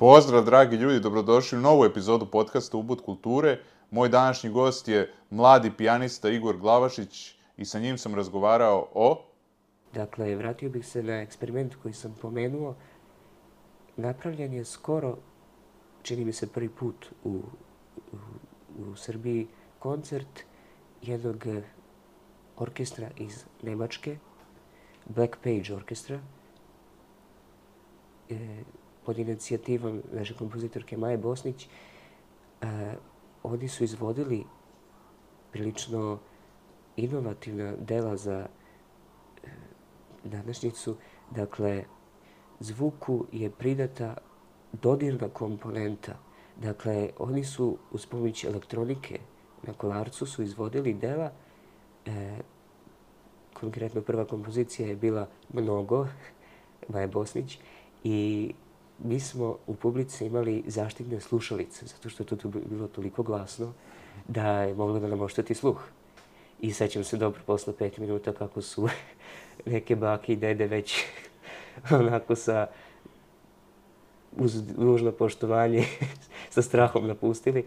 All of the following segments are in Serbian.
Pozdrav, dragi ljudi, dobrodošli u novu epizodu podcasta Ubud kulture. Moj današnji gost je mladi pijanista Igor Glavašić i sa njim sam razgovarao o... Dakle, vratio bih se na eksperiment koji sam pomenuo. Napravljen je skoro, čini mi se prvi put u, u, u Srbiji, koncert jednog orkestra iz Nemačke, Black Page orkestra, e, pod inicijativom naše kompozitorke Maje Bosnić. E, oni su izvodili prilično inovativna dela za e, današnjicu. Dakle, zvuku je pridata dodirna komponenta. Dakle, oni su uz pomoć elektronike na kolarcu su izvodili dela. E, konkretno prva kompozicija je bila Mnogo, Maja Bosnić, i mi smo u publici imali zaštitne slušalice, zato što je to bilo toliko glasno da je moglo da nam ošteti sluh. I sećam se dobro posle pet minuta kako su neke bake i dede već onako sa uz nužno poštovanje sa strahom napustili,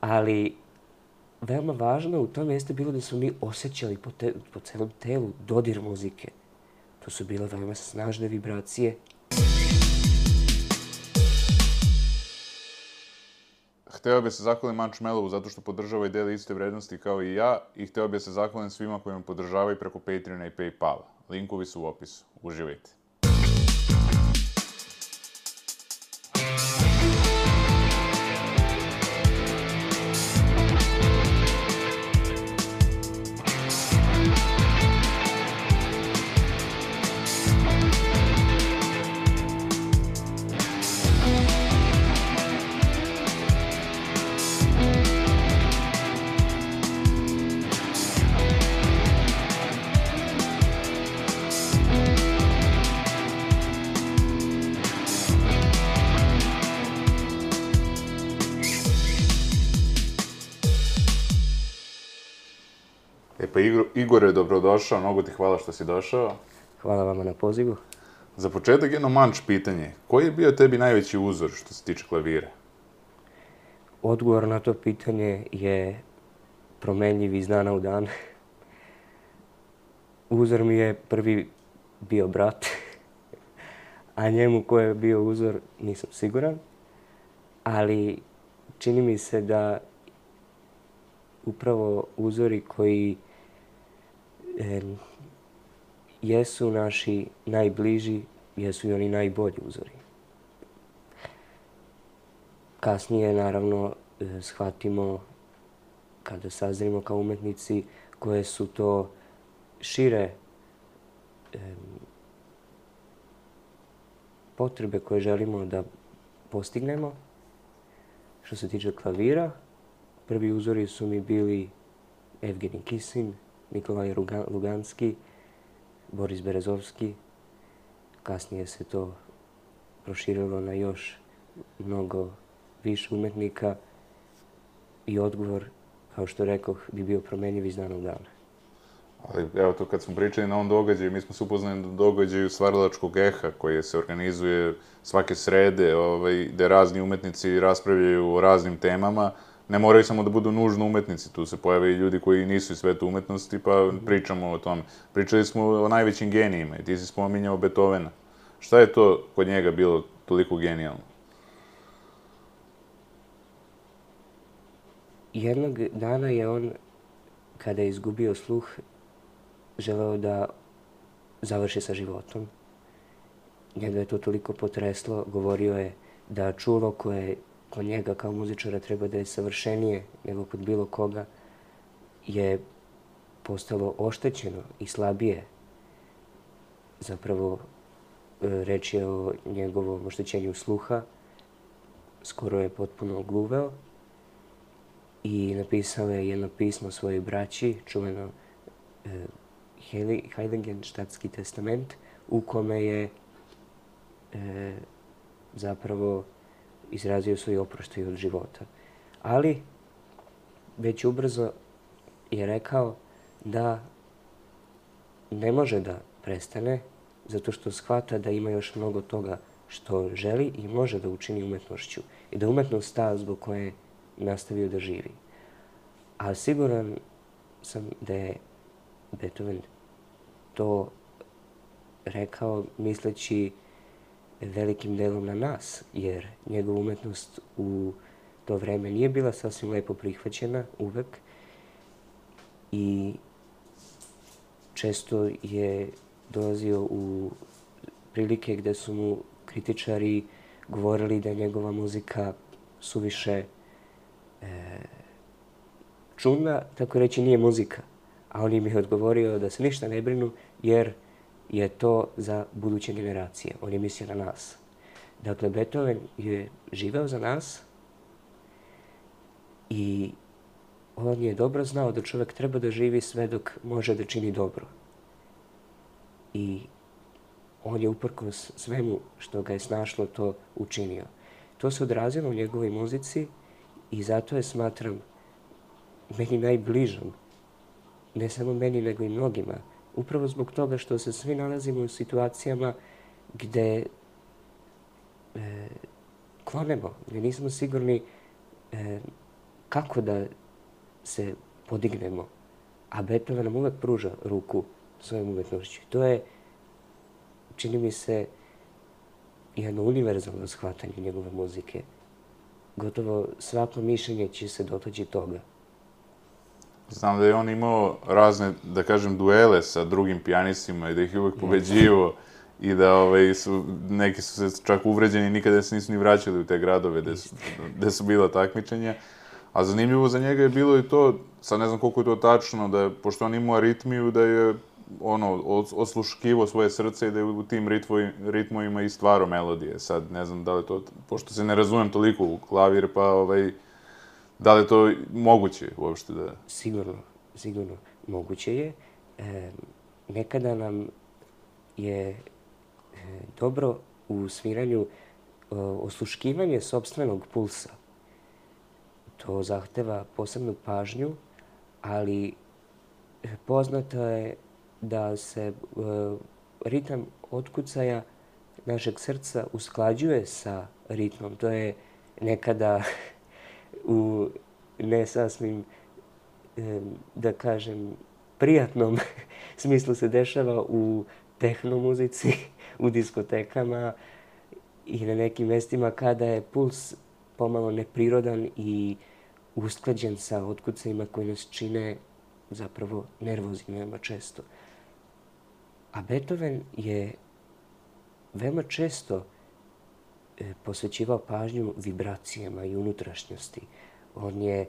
ali veoma važno u tome jeste bilo da smo mi osjećali po, te, po celom telu dodir muzike. To su bile veoma snažne vibracije hteo bih se zahvalim Manč Melovu zato što podržava i deli iste vrednosti kao i ja i hteo bih se zahvalim svima koji me podržavaju preko Patreona i Paypala. Linkovi su u opisu. Uživajte. Igore, dobrodošao, mnogo ti hvala što si došao. Hvala vama na pozivu. Za početak jedno manč pitanje. Koji je bio tebi najveći uzor što se tiče klavira? Odgovor na to pitanje je promenljiv iz dana u dan. Uzor mi je prvi bio brat, a njemu ko je bio uzor nisam siguran. Ali čini mi se da upravo uzori koji e, jesu naši najbliži, jesu i oni najbolji uzori. Kasnije, naravno, e, shvatimo, kada sazrimo kao umetnici, koje su to šire e, potrebe koje želimo da postignemo. Što se tiče klavira, prvi uzori su mi bili Evgeni Kisin, Nikolaj Luganski, Boris Berezovski. Kasnije se to proširilo na još mnogo više umetnika i odgovor, kao što rekoh, bi bio promenjiv iz dana u dana. Ali evo to kad smo pričali na ovom događaju, mi smo se upoznali na događaju Stvaralačkog eha koji se organizuje svake srede, ovaj, gde razni umetnici raspravljaju o raznim temama ne moraju samo da budu nužno umetnici, tu se pojave i ljudi koji nisu iz sveta umetnosti, pa pričamo o tome. Pričali smo o najvećim genijima i ti si spominjao Beethovena. Šta je to kod njega bilo toliko genijalno? Jednog dana je on, kada je izgubio sluh, želeo da završi sa životom. Njega je to toliko potreslo, govorio je da čulo koje kod njega kao muzičara treba da je savršenije nego kod bilo koga, je postalo oštećeno i slabije. Zapravo, e, reč je o njegovom oštećenju sluha, skoro je potpuno ogluveo i napisao je jedno pismo svojoj braći, čuveno e, Heiligenštatski testament, u kome je e, zapravo izrazio svoj oproštaj od života. Ali, već ubrzo je rekao da ne može da prestane, zato što shvata da ima još mnogo toga što želi i može da učini umetnošću i da umetnost ta zbog koje nastavio da živi. A siguran sam da je Beethoven to rekao misleći velikim delom na nas, jer njegova umetnost u to vreme nije bila sasvim lepo prihvaćena uvek i često je dolazio u prilike gde su mu kritičari govorili da je njegova muzika suviše e, čudna, tako reći nije muzika. A on im je odgovorio da se ništa ne brinu jer je to za buduće generacije. On je mislio na nas. Dakle, Beethoven je živeo za nas i on je dobro znao da čovjek treba da živi sve dok može da čini dobro. I on je uprkos svemu što ga je snašlo to učinio. To se odrazilo u njegovoj muzici i zato je smatram meni najbližom. Ne samo meni, nego i mnogima. Upravo zbog toga što se svi nalazimo u situacijama gde e, klonemo, gde nismo sigurni e, kako da se podignemo. A Beethoven nam uvek pruža ruku svojom umetnošću. To je, čini mi se, jedno univerzalno shvatanje njegove muzike. Gotovo svako mišljenje će se dotaći toga. Znam da je on imao razne, da kažem, duele sa drugim pijanistima i da ih je uvek pobeđivo i da ovaj, su, neki su se čak uvređeni i nikada se nisu ni vraćali u te gradove gde su, gde su bila takmičenja. A zanimljivo za njega je bilo i to, sad ne znam koliko je to tačno, da je, pošto on imao aritmiju, da je ono, osluškivo svoje srce i da je u tim ritvoji, ritmovima i stvaro melodije. Sad, ne znam da li to, pošto se ne razumem toliko u klavir, pa ovaj, da li je to moguće uopšte da... Sigurno, sigurno. Moguće je. E, nekada nam je e, dobro u sviranju e, osluškivanje sobstvenog pulsa. To zahteva posebnu pažnju, ali poznato je da se uh, ritam otkucaja našeg srca usklađuje sa ritmom. To je nekada u ne sasvim, da kažem, prijatnom smislu se dešava u tehnomuzici, u diskotekama i na nekim mestima kada je puls pomalo neprirodan i usklađen sa otkucajima koji nas čine zapravo nervozni veoma često. A Beethoven je veoma često posvećivao pažnju vibracijama i unutrašnjosti. On je e,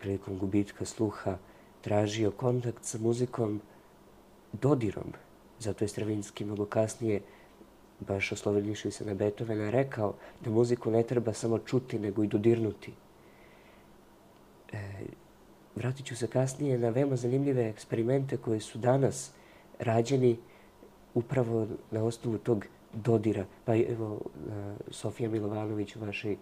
prilikom gubitka sluha tražio kontakt sa muzikom dodirom. Zato je Stravinski mnogo kasnije, baš oslovljivši se na Beethovena, rekao da muziku ne treba samo čuti, nego i dodirnuti. E, vratit ću se kasnije na veoma zanimljive eksperimente koje su danas rađeni upravo na osnovu tog dodira. Pa evo, Sofija Milovanović u vašoj,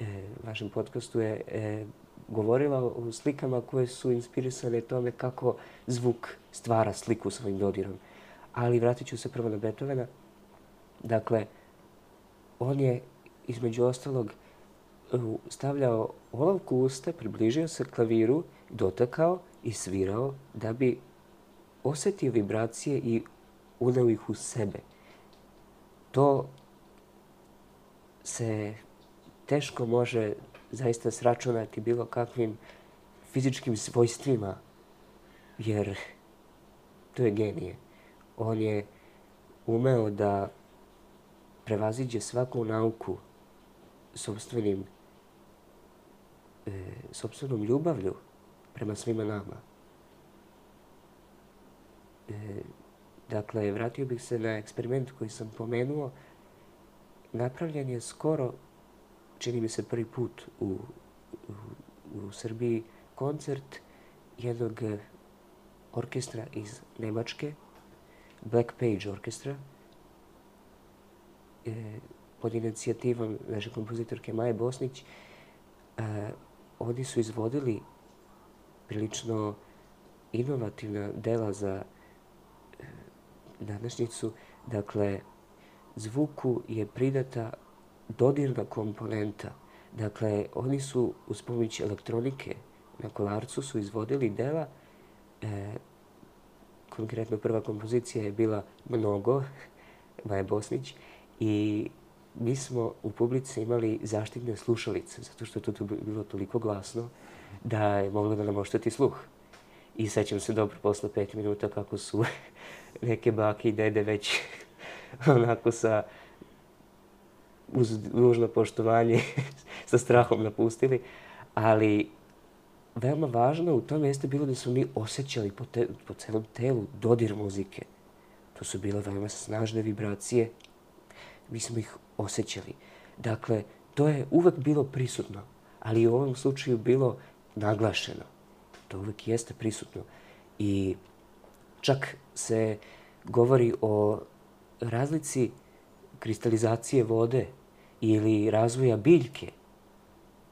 e, vašem podcastu je e, govorila o slikama koje su inspirisane tome kako zvuk stvara sliku svojim dodirom. Ali vratit ću se prvo na Beethovena. Dakle, on je između ostalog stavljao olovku u usta, približio se klaviru, dotakao i svirao da bi osetio vibracije i uneo ih u sebe. To se teško može zaista sračunati bilo kakvim fizičkim svojstvima, jer to je genije. On je umeo da prevaziđe svaku nauku sobstvenim, e, sobstvenom ljubavlju prema svima nama. E, dakle, vratio bih se na eksperiment koji sam pomenuo. Napravljen je skoro, čini mi se prvi put u, u, u Srbiji, koncert jednog orkestra iz Nemačke, Black Page orkestra, e, pod inicijativom naše kompozitorke Maje Bosnić. E, oni su izvodili prilično inovativna dela za današnjicu. Dakle, zvuku je pridata dodirna komponenta. Dakle, oni su uz pomoć elektronike na kolarcu su izvodili dela. E, konkretno prva kompozicija je bila Mnogo, Maja Bosnić, i mi smo u publici imali zaštitne slušalice, zato što je to bilo toliko glasno da je moglo da nam ošteti sluh. I sećam se dobro posle pet minuta kako su neke bake i dede već onako sa uz nužno poštovanje sa strahom napustili, ali veoma važno u tome jeste bilo da smo mi osjećali po, te, po celom telu dodir muzike. To su bile veoma snažne vibracije. Mi smo ih osjećali. Dakle, to je uvek bilo prisutno, ali u ovom slučaju bilo naglašeno. To uvek jeste prisutno. I čak se govori o razlici kristalizacije vode ili razvoja biljke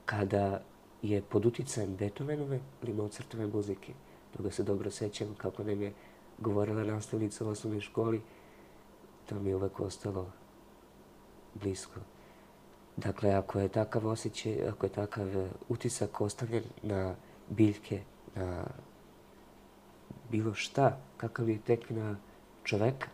kada je pod uticajem Beethovenove ili Mozartove muzike. Toga se dobro sećam kako nam je govorila nastavnica u osnovnoj školi. To mi je uvek ostalo blisko. Dakle, ako je takav osjećaj, ako je takav utisak ostavljen na biljke, na bilo šta, kakav je tek na čoveka,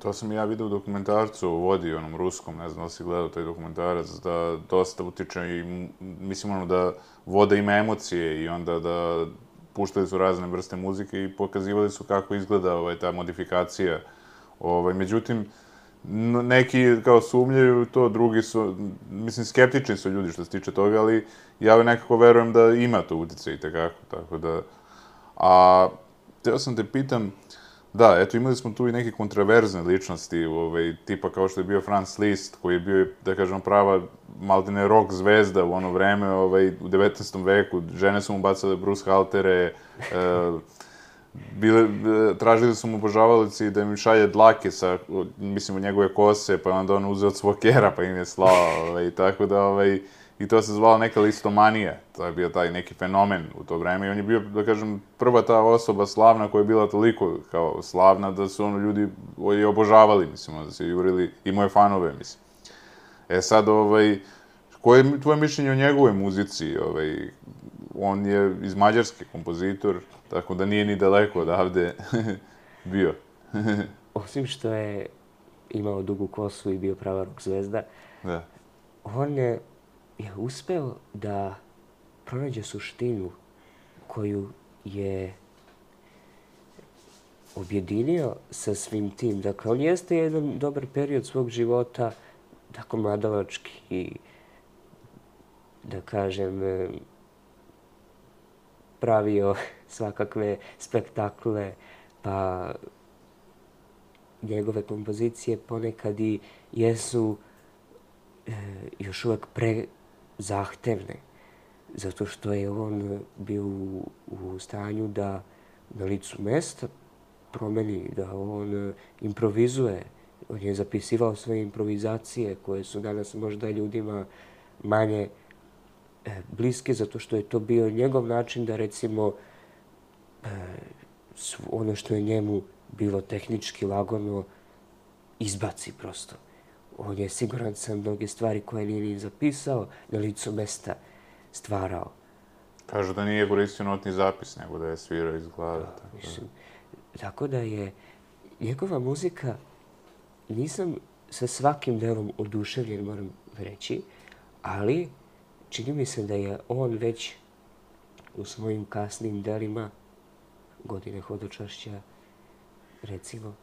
To sam ja vidio u dokumentarcu o vodi, onom ruskom, ne znam da si gledao taj dokumentarac, da dosta utiče i, mislim, ono, da voda ima emocije i onda da puštali su razne vrste muzike i pokazivali su kako izgleda ovaj, ta modifikacija. Ovaj, međutim, neki kao sumnjaju to, drugi su, mislim, skeptični su ljudi što se tiče toga, ali ja nekako verujem da ima to utice i tekako, tako da... A, teo sam te pitam, Da, eto, imali smo tu i neke kontraverzne ličnosti, ovaj, tipa kao što je bio Franz Liszt, koji je bio, da kažem, prava maltene rock zvezda u ono vreme, ovaj, u 19. veku. Žene su mu bacale Bruce Haltere, e, bile, e, tražili su mu obožavalici da im šalje dlake sa, mislim, od njegove kose, pa onda on uzeo od svog kera pa im je slao, ovaj, tako da, ovaj, i to se zvala neka listomanija. To je bio taj neki fenomen u to vreme i on je bio, da kažem, prva ta osoba slavna koja je bila toliko kao slavna da su ono ljudi je obožavali, mislim, da se jurili i moje fanove, mislim. E sad, ovaj, koje je tvoje mišljenje o njegovoj muzici? Ovaj, on je iz Mađarske kompozitor, tako da nije ni daleko odavde bio. Osim što je imao dugu kosu i bio prava rock zvezda, da. on je je uspeo da pronađe suštinu koju je objedinio sa svim tim. Dakle, on jeste jedan dobar period svog života, tako mladalački i, da kažem, pravio svakakve spektakle, pa njegove kompozicije ponekad i jesu e, još uvek pre zahtevne, zato što je on bio u, u stanju da na licu mesta promeni, da on improvizuje. On je zapisivao svoje improvizacije koje su danas možda ljudima manje bliske, zato što je to bio njegov način da recimo e, ono što je njemu bilo tehnički lagano izbaci prosto on je siguran sam mnoge stvari koje nije ni zapisao, na licu mesta stvarao. Kažu da nije koristio notni zapis, nego da je svirao iz glave. Da, tako. Mislim, tako da je njegova muzika, nisam sa svakim delom oduševljen, moram reći, ali čini mi se da je on već u svojim kasnim delima, godine hodočašća, recimo,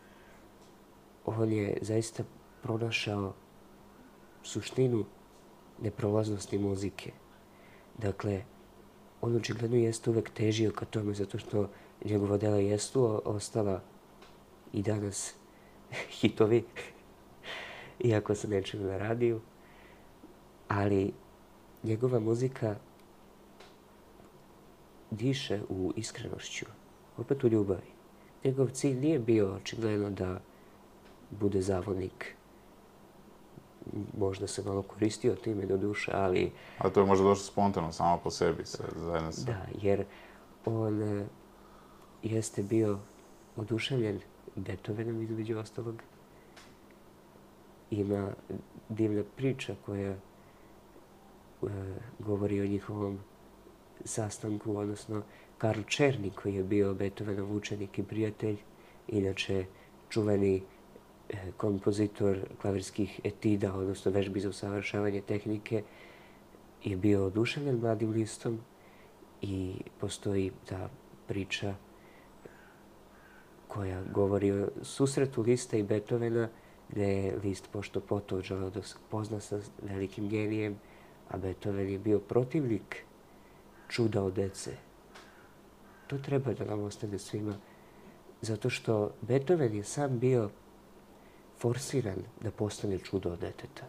on je zaista pronašao suštinu neprolaznosti muzike. Dakle, on očigledno jeste uvek težio ka tome, zato što njegova dela jesu ostala i danas hitovi, iako se nečem na radiju, ali njegova muzika diše u iskrenošću, opet u ljubavi. Njegov cilj nije bio očigledno da bude zavodnik možda se malo koristio time do duše, ali... A to je možda došlo spontano, samo po sebi, se, zajedno sa... Da, jer on e, jeste bio oduševljen Beethovenom između ostalog. Ima divna priča koja govori o njihovom sastanku, odnosno Karl Černi koji je bio Beethovenov učenik i prijatelj, inače čuveni e, kompozitor klavirskih etida, odnosno vežbi za usavršavanje tehnike, je bio oduševljen mladim listom i postoji ta priča koja govori o susretu Lista i Beethovena, gde je List pošto poto želeo da se pozna sa velikim genijem, a Beethoven je bio protivnik čuda od dece. To treba da nam ostane svima, zato što Beethoven je sam bio forsiran da postane čudo od deteta.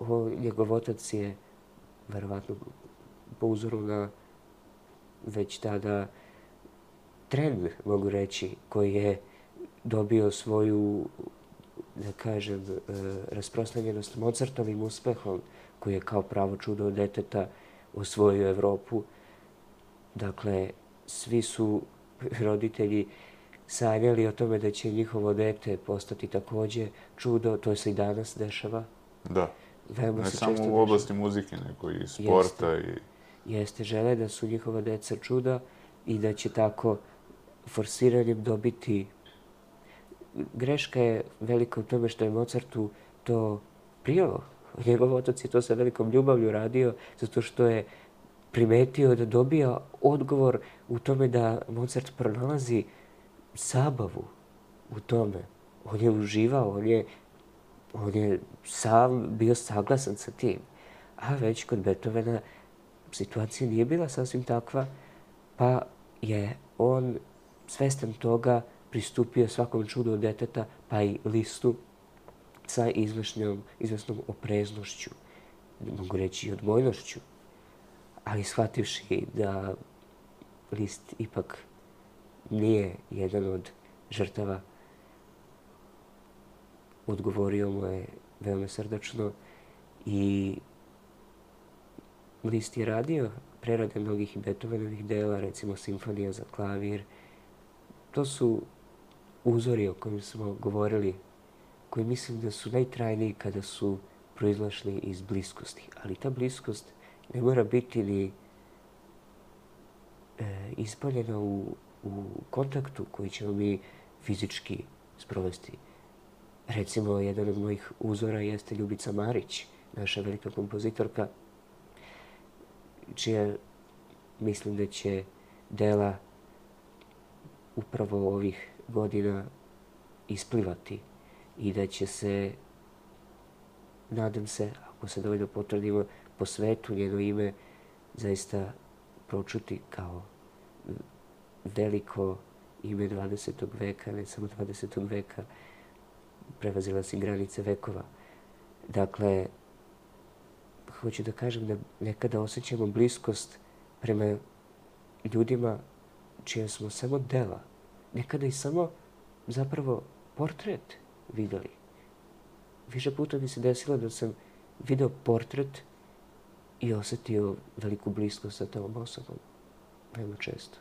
O, njegov otac je verovatno po uzoru na već tada trend, mogu reći, koji je dobio svoju, da kažem, e, rasprostranjenost Mozartovim uspehom, koji je kao pravo čudo od deteta osvojio Evropu. Dakle, svi su roditelji sanjali o tome da će njihovo dete postati takođe čudo, to se i danas dešava. Da. Veoma ne samo u oblasti muzike, nego i sporta. Jeste. I... Jeste, žele da su njihova deca čuda i da će tako forsiranjem dobiti... Greška je velika u tome što je Mozartu to prijelo. Njegov otac je to sa velikom ljubavlju radio, zato što je primetio da dobija odgovor u tome da Mozart pronalazi sabavu u tome. On je uživao, on je on je sam bio saglasan sa tim. A već kod Beethovena situacija nije bila sasvim takva, pa je on svestan toga pristupio svakom čudu od deteta, pa i listu sa izvešnom, izvesnom opreznošću, mogu reći i odbojnošću, ali shvativši da list ipak nije jedan od žrtava odgovorio mu je veoma srdačno i List je radio prerade mnogih Beethovenovih dela, recimo Simfonija za klavir. To su uzori o kojim smo govorili, koji mislim da su najtrajniji kada su proizlašli iz bliskosti. Ali ta bliskost ne mora biti ni e, ispaljena u, u kontaktu koji ćemo mi fizički sprovesti. Recimo, jedan od mojih uzora jeste Ljubica Marić, naša velika kompozitorka, čija mislim da će dela upravo ovih godina isplivati i da će se, nadam se, ako se dovoljno potvrdimo, po svetu njeno ime zaista pročuti kao veliko ime 20. veka, ne samo 20. veka, prevazila si granice vekova. Dakle, hoću da kažem da nekada osjećamo bliskost prema ljudima čije smo samo dela. Nekada i samo zapravo portret videli. Više puta mi se desilo da sam video portret i osetio veliku bliskost sa tom osobom. Veoma često.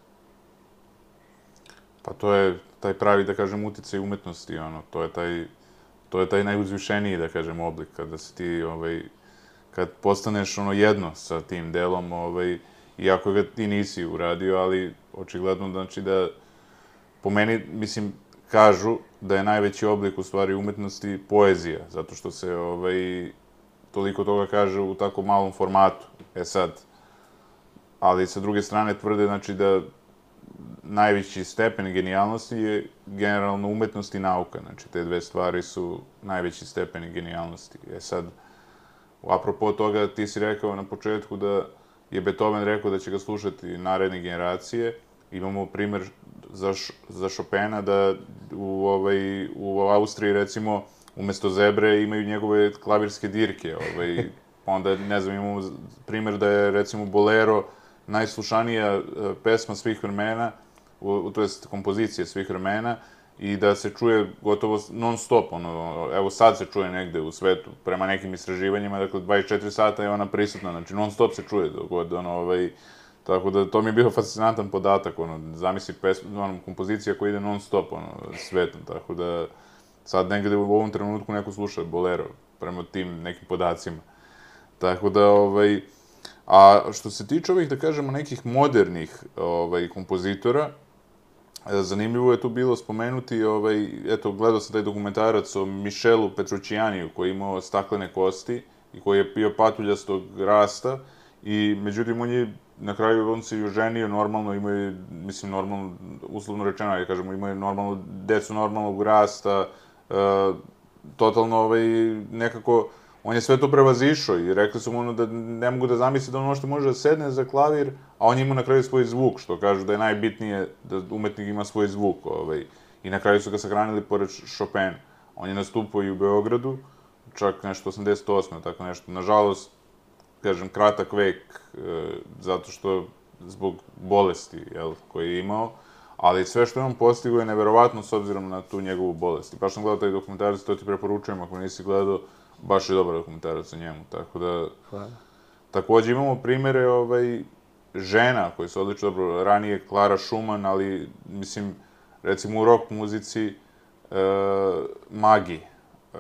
Pa to je taj pravi, da kažem, uticaj umetnosti, ono, to je taj to je taj najuzvišeniji, da kažem, oblik, kada se ti, ovaj, kad postaneš ono jedno sa tim delom, ovaj, iako ga ti nisi uradio, ali očigledno znači da po meni, mislim, kažu da je najveći oblik u stvari umetnosti poezija, zato što se ovaj, toliko toga kaže u tako malom formatu. E sad, ali sa druge strane tvrde znači da najveći stepen genijalnosti je generalno umetnost i nauka. Znači, te dve stvari su najveći stepen genijalnosti. E sad, apropo toga, ti si rekao na početku da je Beethoven rekao da će ga slušati naredne generacije. Imamo primer za, za Chopina da u, ovaj, u Austriji, recimo, umesto zebre imaju njegove klavirske dirke. Ovaj, pa onda, ne znam, imamo primer da je, recimo, Bolero najslušanija e, pesma svih vremena, u, to jest kompozicije svih vremena, i da se čuje gotovo non stop, ono, evo sad se čuje negde u svetu, prema nekim istraživanjima, dakle 24 sata je ona prisutna, znači non stop se čuje dok god, ono, ovaj, Tako da to mi je bio fascinantan podatak, ono, zamisli pesmu, ono, kompozicija koja ide non stop, ono, svetom, tako da sad negde u ovom trenutku neko sluša bolero, prema tim nekim podacima. Tako da, ovaj, a što se tiče ovih, da kažemo, nekih modernih ovaj, kompozitora, Zanimljivo je tu bilo spomenuti, ovaj, eto, gledao sam taj dokumentarac o Mišelu Petrućijaniju, koji je imao staklene kosti i koji je bio patuljastog rasta i, međutim, on je na kraju on se i oženio normalno, imaju, mislim, normalno, uslovno rečeno, ja kažemo, imaju normalno, decu normalnog rasta, e, totalno, ovaj, nekako, on je sve to prevazišao i rekli su mu ono da ne mogu da zamisli da on možda može da sedne za klavir, a on ima na kraju svoj zvuk, što kažu da je najbitnije da umetnik ima svoj zvuk. Ovaj. I na kraju su ga sahranili pored Chopin. On je nastupao i u Beogradu, čak nešto 88. tako nešto. Nažalost, kažem, kratak vek, e, zato što zbog bolesti jel, koje je imao, ali sve što je on postigao je neverovatno s obzirom na tu njegovu bolest. I baš sam gledao taj dokumentarac, to ti preporučujem ako nisi gledao, baš je dobar dokumentarac o njemu, tako da... Hvala. Takođe imamo primere ovaj, žena koji su odlično dobro, ranije Klara Schumann, ali mislim, recimo u rock muzici e, Magi. E,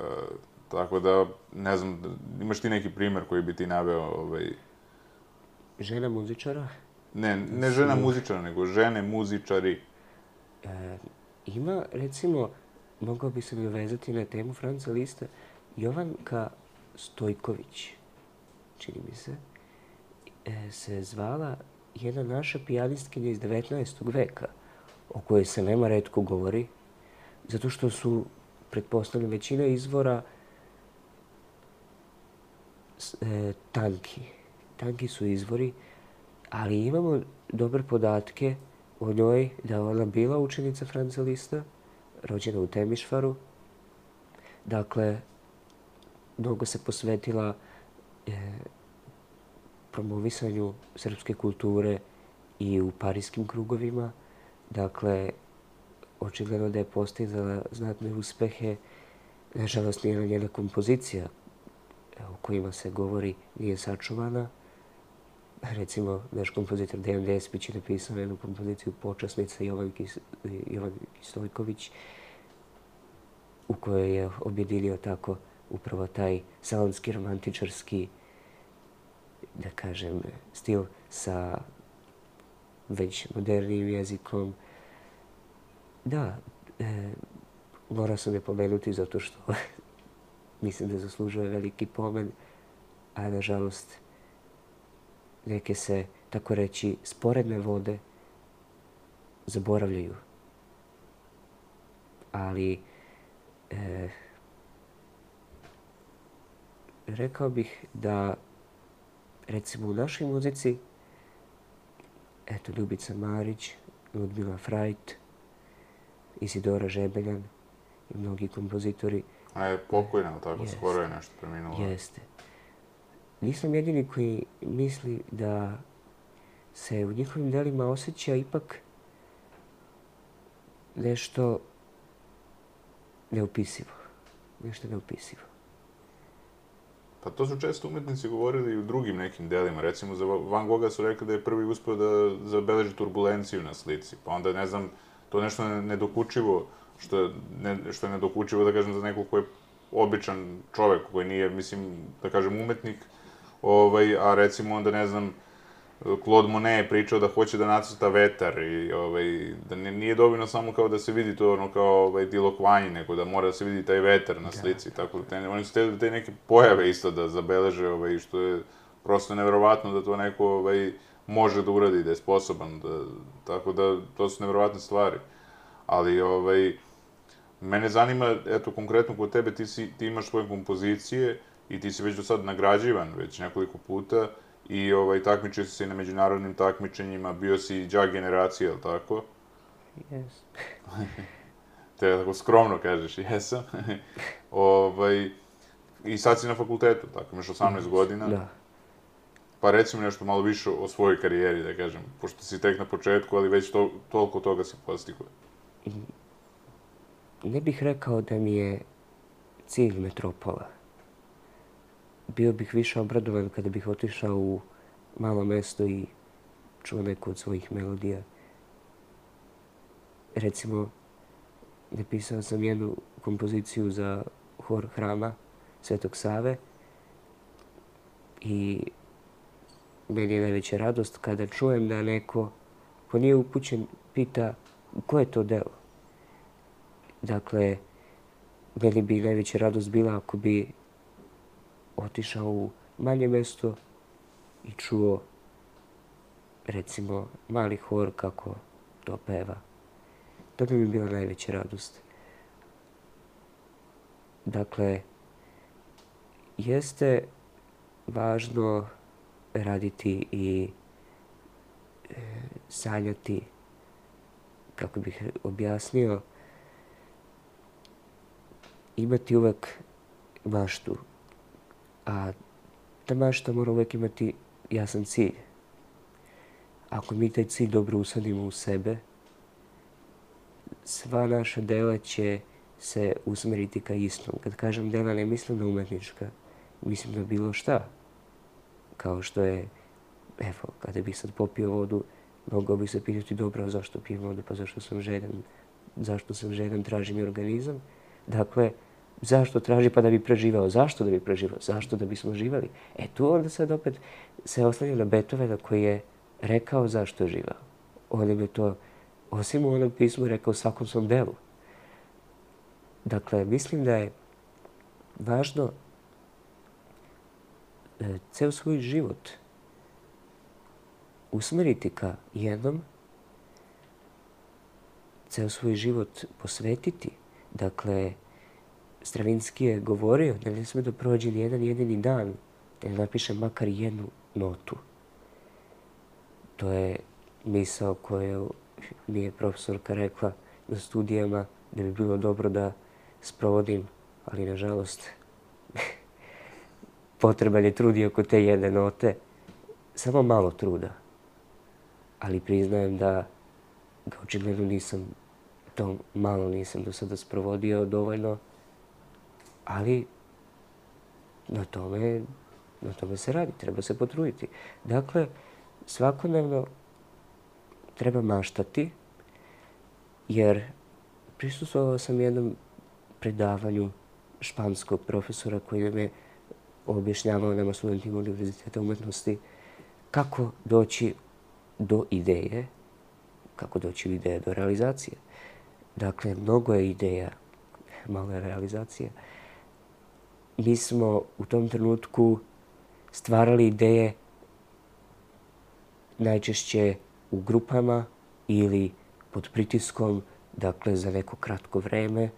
tako da, ne znam, imaš ti neki primer koji bi ti naveo ovaj... Žena muzičara? Ne, ne žena muzičara, nego žene muzičari. E, ima, recimo, mogao bi se mi vezati na temu Franca Lista, Jovanka Stojković, čini mi se, e, se zvala jedna naša pijanistkinja iz 19. veka, o kojoj se nema redko govori, zato što su, pretpostavljam, većina izvora e, tanki. Tanki su izvori, ali imamo dobre podatke o njoj da ona bila učenica Franca Lista, rođena u Temišvaru. Dakle, mnogo se posvetila e, promovisanju srpske kulture i u parijskim krugovima. Dakle, očigledno da je postizala znatne uspehe. Nažalost, nijedna njena kompozicija kojima se govori nije sačuvana. Recimo, naš kompozitor Dejan Despić je napisao jednu kompoziciju Počasnica Jovan, Kis, Jovan Kistojković u kojoj je objedinio tako upravo taj salonski romantičarski, da kažem, stil sa već modernim jezikom. Da, e, morao sam je pomenuti zato što mislim da zaslužuje veliki pomen, a nažalost neke se, tako reći, sporedne vode zaboravljaju. Ali e, rekao bih da recimo u našoj muzici eto Ljubica Marić, Ludmila Frajt, Isidora Žebeljan i mnogi kompozitori. A je pokojna, tako skoro je nešto preminulo. Jeste. Nisam jedini koji misli da se u njihovim delima osjeća ipak nešto neopisivo. Nešto neopisivo. Pa to su često umetnici govorili i u drugim nekim delima. Recimo, za Van Gogha su rekli da je prvi uspeo da zabeleži turbulenciju na slici. Pa onda, ne znam, to nešto nedokučivo, što je, ne, što je nedokučivo, da kažem, za nekog ko je običan čovek, koji nije, mislim, da kažem, umetnik, ovaj, a recimo onda, ne znam, Claude Monet je pričao da hoće da nacrta vetar i ovaj, da nije dovoljno samo kao da se vidi to ono kao ovaj, dilokvanje, nego da mora da se vidi taj vetar na da. slici. Da. Tako da te, oni su te, te neke pojave isto da zabeleže, ovaj, što je prosto neverovatno da to neko ovaj, može da uradi, da je sposoban. Da, tako da to su neverovatne stvari. Ali ovaj, mene zanima, eto konkretno kod tebe, ti, si, ti imaš svoje kompozicije i ti si već do sad nagrađivan već nekoliko puta i ovaj, takmičio si se na međunarodnim takmičenjima, bio si đa generacije, li tako? Jes. Te tako skromno kažeš, jesam. ovaj, I sad si na fakultetu, tako, imaš 18 yes. godina. Da. Pa recimo nešto malo više o svojoj karijeri, da kažem, pošto si tek na početku, ali već to, toliko toga si postigao. Ne bih rekao da mi je cilj metropola bio bih više obradovan kada bih otišao u malo mesto i čuo neku od svojih melodija. Recimo, napisao sam jednu kompoziciju za hor hrama Svetog Save i meni je najveća radost kada čujem da neko ko nije upućen pita ko je to delo. Dakle, meni bi najveća radost bila ako bi otišao u manje mesto i čuo recimo mali hor kako to peva. To bi mi bila najveća radost. Dakle, jeste važno raditi i e, sanjati, kako bih objasnio, imati uvek maštu, a ta mašta mora uvek imati jasan cilj. Ako mi taj cilj dobro usadimo u sebe, sva naša dela će se usmeriti ka istom. Kad kažem dela, ne mislim na umetnička, mislim na bilo šta. Kao što je, evo, kada bih sad popio vodu, mogao bih se pitati dobro, zašto pijem vodu, pa zašto sam žedan, zašto sam žedan, traži mi organizam. Dakle, zašto traži pa da bi preživao, zašto da bi preživao, zašto da bismo živali. E tu onda sad opet se oslanja na Beethovena koji je rekao zašto je živao. On je to, osim u onom pismu, rekao svakom svom delu. Dakle, mislim da je važno e, ceo svoj život usmeriti ka jednom, ceo svoj život posvetiti. Dakle, Stravinski je govorio da ne sme da prođe ni jedan jedini dan da ne napiše makar jednu notu. To je misao koju mi je profesorka rekla na studijama da bi bilo dobro da sprovodim, ali nažalost potreban je trud i oko te jedne note. Samo malo truda. Ali priznajem da ga očigledno nisam, to malo nisam do sada sprovodio dovoljno, ali na tome, na tome se radi, treba se potruditi. Dakle, svakodnevno treba maštati, jer prisustvovao sam jednom predavanju španskog profesora koji nam je objašnjavao nama studentima Univerziteta umetnosti kako doći do ideje, kako doći od ideje do realizacije. Dakle, mnogo je ideja, malo je realizacija. Mi smo u tom trenutku stvarali ideje najčešće u grupama ili pod pritiskom, dakle za neko kratko vreme,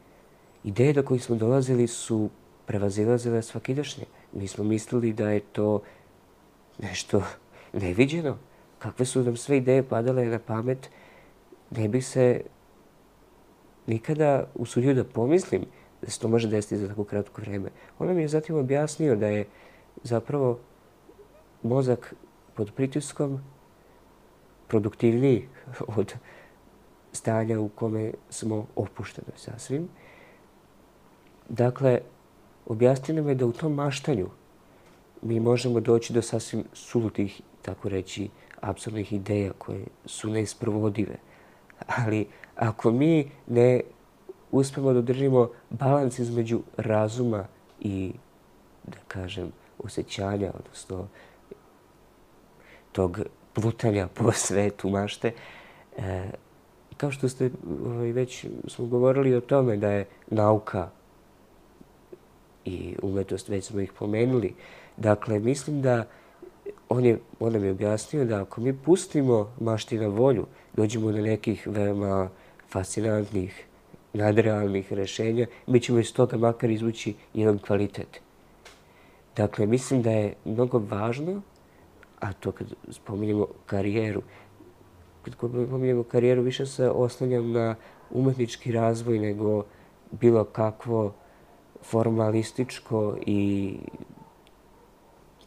ideje do kojih smo dolazili su prevazilazile svakidašnje. Mi smo mislili da je to nešto neviđeno. Kakve su nam sve ideje padale na pamet, ne bih se nikada usudio da pomislim da se to može desiti za tako kratko vreme. On mi je zatim objasnio da je zapravo mozak pod pritiskom produktivniji od stanja u kome smo opušteni sasvim Dakle, objasnili me da u tom maštanju mi možemo doći do sasvim sulutih, tako reći, apsolutnih ideja koje su neisprovodive. Ali ako mi ne uspemo da držimo balans između razuma i, da kažem, osjećanja, odnosno tog plutanja po svetu mašte, e, kao što ste ovaj, već smo govorili o tome da je nauka i umetnost, već smo ih pomenuli. Dakle, mislim da on, je, on nam je objasnio da ako mi pustimo mašti na volju, dođemo do nekih veoma fascinantnih, nadrealnih rešenja, mi ćemo iz toga makar izvući jedan kvalitet. Dakle, mislim da je mnogo važno, a to kad spominjemo karijeru, kad spominjemo karijeru, više se oslanjam na umetnički razvoj nego bilo kakvo formalističko i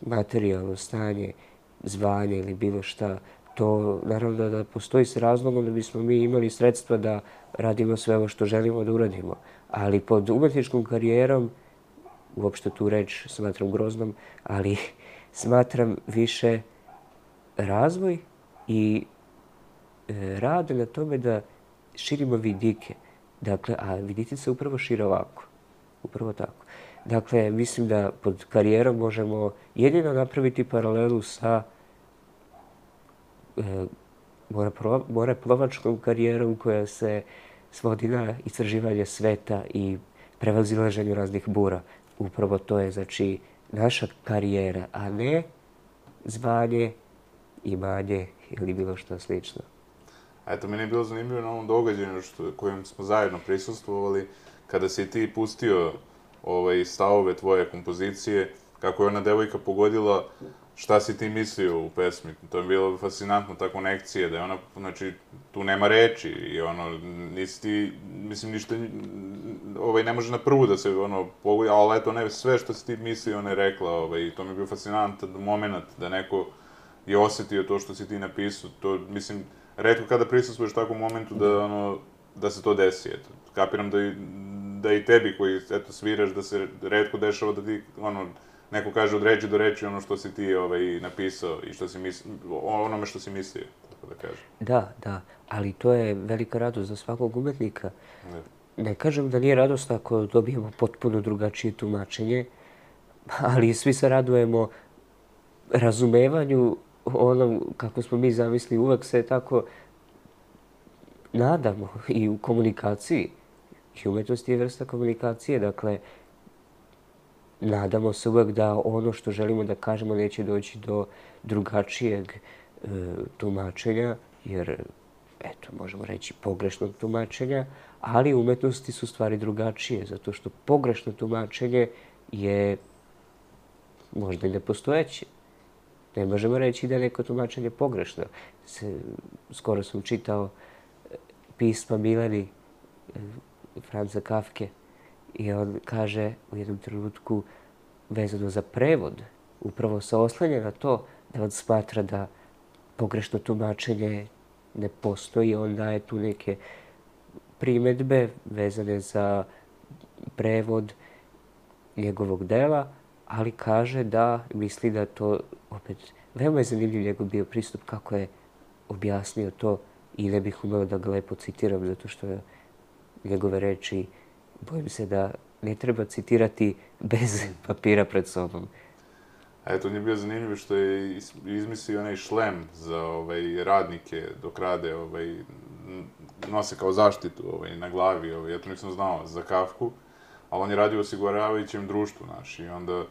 materijalno stanje, zvanje ili bilo šta, to naravno da postoji s razlogom da bismo mi imali sredstva da radimo sve ovo što želimo da uradimo. Ali pod umetničkom karijerom, uopšte tu reč smatram groznom, ali smatram više razvoj i e, rade na tome da širimo vidike. Dakle, a vidite se upravo šire ovako. Upravo tako. Dakle, mislim da pod karijerom možemo jedino napraviti paralelu sa e, moreplovačkom karijerom koja se svodi na istraživanje sveta i prevazilaženju raznih bura. Upravo to je, znači, naša karijera, a ne zvanje, imanje ili bilo što slično. A eto, meni je bilo zanimljivo na ovom događaju što, kojem smo zajedno prisustvovali, kada si ti pustio ovaj, stavove tvoje kompozicije, kako je ona devojka pogodila šta si ti mislio u pesmi. To je bilo fascinantno, ta konekcija, da je ona, znači, tu nema reči i ono, nisi ti, mislim, ništa, ovaj, ne može na prvu da se, ono, pogodi, ali eto, ne, sve što si ti mislio, ona je rekla, ovaj, to mi je bio fascinantan moment da neko je osetio to što si ti napisao, to, mislim, redko kada prisustvuješ takvom momentu da, ono, da se to desi, eto. Kapiram da i, da i tebi koji, eto, sviraš, da se redko dešava da ti, ono, neko kaže od reči do reči ono što si ti ovaj, napisao i što si mislio, onome što si mislio, tako da kažem. Da, da, ali to je velika radost za svakog umetnika. Ne. ne kažem da nije radost ako dobijemo potpuno drugačije tumačenje, ali svi se radujemo razumevanju onom kako smo mi zamisli, uvek se tako nadamo i u komunikaciji. I umetnost je vrsta komunikacije, dakle, nadamo se uvek da ono što želimo da kažemo neće doći do drugačijeg e, tumačenja, jer, eto, možemo reći pogrešnog tumačenja, ali umetnosti su stvari drugačije, zato što pogrešno tumačenje je možda i nepostojeće. Ne možemo reći da je neko tumačenje pogrešno. Se, skoro sam čitao e, pisma Milani e, Franca Kafke, I on kaže u jednom trenutku vezano za prevod, upravo se oslanja na to da on smatra da pogrešno tumačenje ne postoji. On daje tu neke primetbe vezane za prevod njegovog dela, ali kaže da misli da to opet veoma je zanimljiv njegov bio pristup kako je objasnio to i ne bih umeo da ga lepo citiram zato što je njegove reči bojim se da ne treba citirati bez papira pred sobom. A eto, nije bio zanimljivo što je izmislio onaj šlem za ovaj, radnike dok rade, ovaj, nose kao zaštitu ovaj, na glavi, ovaj, ja to nisam znao, za kafku, ali on je radio u osiguravajućem društvu, naš, i onda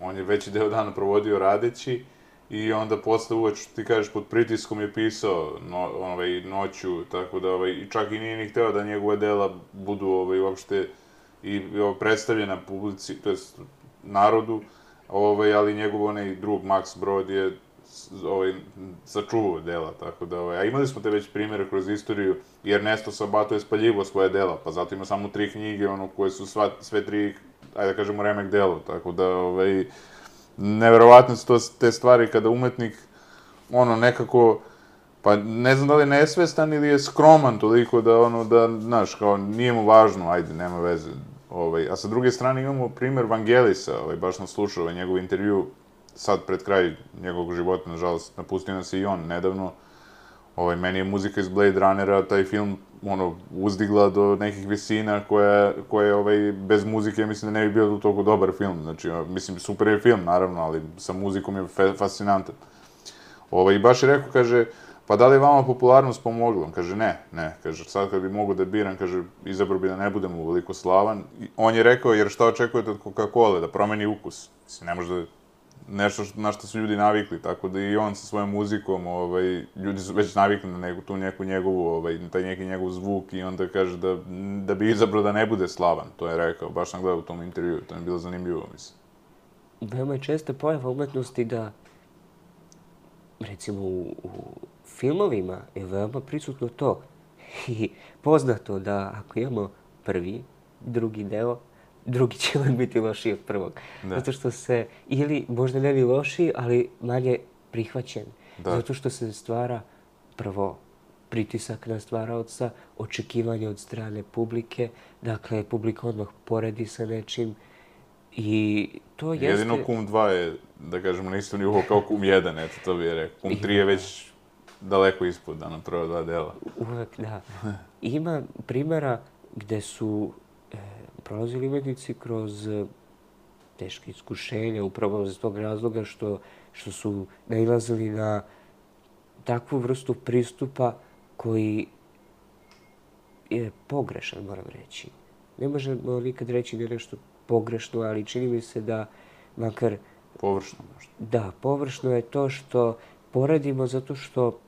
on je veći deo dana provodio radeći i onda posle uveč, ti kažeš, pod pritiskom je pisao no, ovaj, noću, tako da ovaj, čak i nije ni hteo da njegove dela budu ovaj, uopšte i predstavljena publici, to jest narodu, ovaj, ali njegov onaj drug Max Brod je ovaj, sačuvao dela, tako da, ovaj, a imali smo te već primere kroz istoriju, i Ernesto Sabato je spaljivo svoje dela, pa zato ima samo tri knjige, ono, koje su sva, sve tri, ajde da kažemo, remek delo, tako da, ovaj, neverovatne su to te stvari kada umetnik, ono, nekako, pa ne znam da li je nesvestan ili je skroman toliko da, ono, da, znaš, kao, nije mu važno, ajde, nema veze. Ovaj, a sa druge strane imamo primer Vangelisa, ovaj, baš sam slušao ovaj, njegov intervju sad pred kraj njegovog života, nažalost, napustio nas i on nedavno. Ovaj, meni je muzika iz Blade Runnera, taj film, ono, uzdigla do nekih visina koja, koja ovaj, bez muzike, mislim da ne bi bio toliko dobar film. Znači, mislim, super je film, naravno, ali sa muzikom je fascinantan. Ovaj, baš je rekao, kaže, pa da li je vama popularnost pomogla? On kaže, ne, ne, kaže, sad kad bi mogu da biram, kaže, izabro bi da ne budem uveliko slavan. I on je rekao, jer šta očekujete od Coca-Cola, da promeni ukus? Mislim, ne može da nešto što, na što su ljudi navikli, tako da i on sa svojom muzikom, ovaj, ljudi su već navikli na neku, tu neku njegovu, ovaj, taj neki njegov zvuk i onda kaže da, da bi izabrao da ne bude slavan, to je rekao, baš sam gledao u tom intervju, to je bilo zanimljivo, mislim. Veoma je česta pojava umetnosti da, recimo u, u filmovima je veoma prisutno to i poznato da ako imamo prvi, drugi deo, drugi će uvijek biti lošiji od prvog. Da. Zato što se, ili možda ne bi lošiji, ali manje prihvaćen. Da. Zato što se stvara prvo pritisak na stvaraoca, očekivanje od strane publike, dakle, publika odmah poredi sa nečim i to jeste... Jedino Kum 2 je, da kažemo, na isto nivou kao Kum 1, eto, to bi je rekao. Kum 3 je već daleko ispod na prva dva dela. Uvek, da. Ima primjera gde su e, prolazili umetnici kroz e, teške iskušenja, upravo iz tog razloga što, što su nailazili na takvu vrstu pristupa koji je pogrešan, moram reći. Ne možemo nikad reći da je nešto pogrešno, ali čini mi se da makar... Površno možda. Da, površno je to što poredimo zato što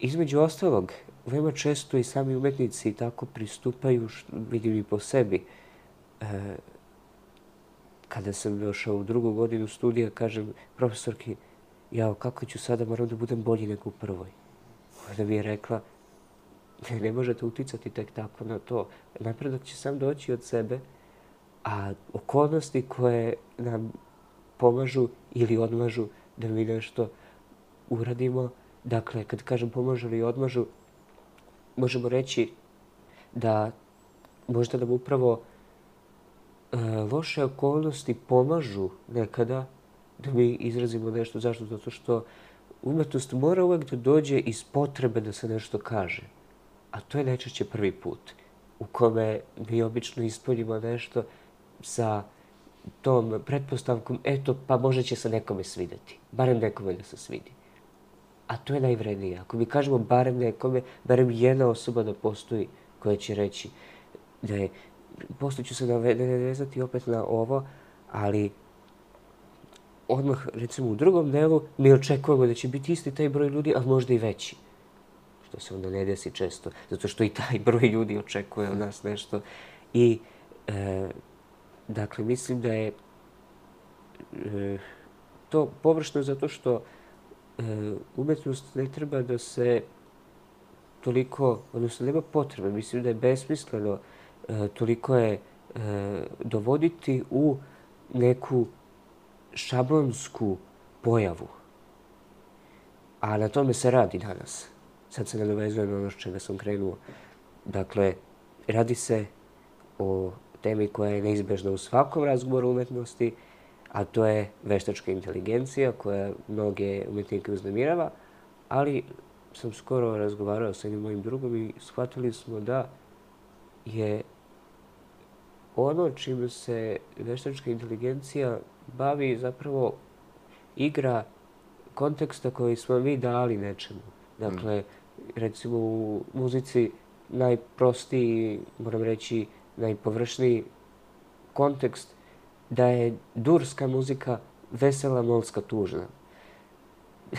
između ostalog, veoma često i sami umetnici tako pristupaju, vidim i po sebi. E, kada sam došao u drugu godinu studija, kažem profesorki, jao, kako ću sada, moram da budem bolji nego u prvoj. Onda mi je rekla, ne, ne možete uticati tek tako na to. Napredak će sam doći od sebe, a okolnosti koje nam pomažu ili odmažu da mi nešto uradimo, dakle, kad kažem pomažu ili odmažu, možemo reći da možda nam upravo e, loše okolnosti pomažu nekada da mi izrazimo nešto. Zašto? Zato što umetnost mora uvek da dođe iz potrebe da se nešto kaže. A to je najčešće prvi put u kome mi obično ispoljimo nešto sa tom pretpostavkom, eto, pa možda će se nekome svideti. Barem nekome da se svidi. A to je najvrednije. Ako mi kažemo barem nekome, barem jedna osoba da postoji koja će reći da je, posle ću se navezati opet na ovo, ali odmah, recimo, u drugom delu mi očekujemo da će biti isti taj broj ljudi, ali možda i veći. Što se onda ne desi često, zato što i taj broj ljudi očekuje od nas nešto. I, e, dakle, mislim da je e, to površno zato što umetnost ne treba da se toliko, odnosno nema potrebe, mislim da je besmisleno e, toliko je e, dovoditi u neku šablonsku pojavu. A na tome se radi danas. Sad se nadovezujem na ono što čega sam krenuo. Dakle, radi se o temi koja je neizbežna u svakom razgovoru umetnosti, a to je veštačka inteligencija koja mnoge umetnike uznemirava, ali sam skoro razgovarao sa jednim mojim drugom i shvatili smo da je ono čime se veštačka inteligencija bavi zapravo igra konteksta koji smo mi dali nečemu. Dakle, recimo u muzici najprostiji, moram reći, najpovršniji kontekst da je durska muzika vesela, molska, tužna.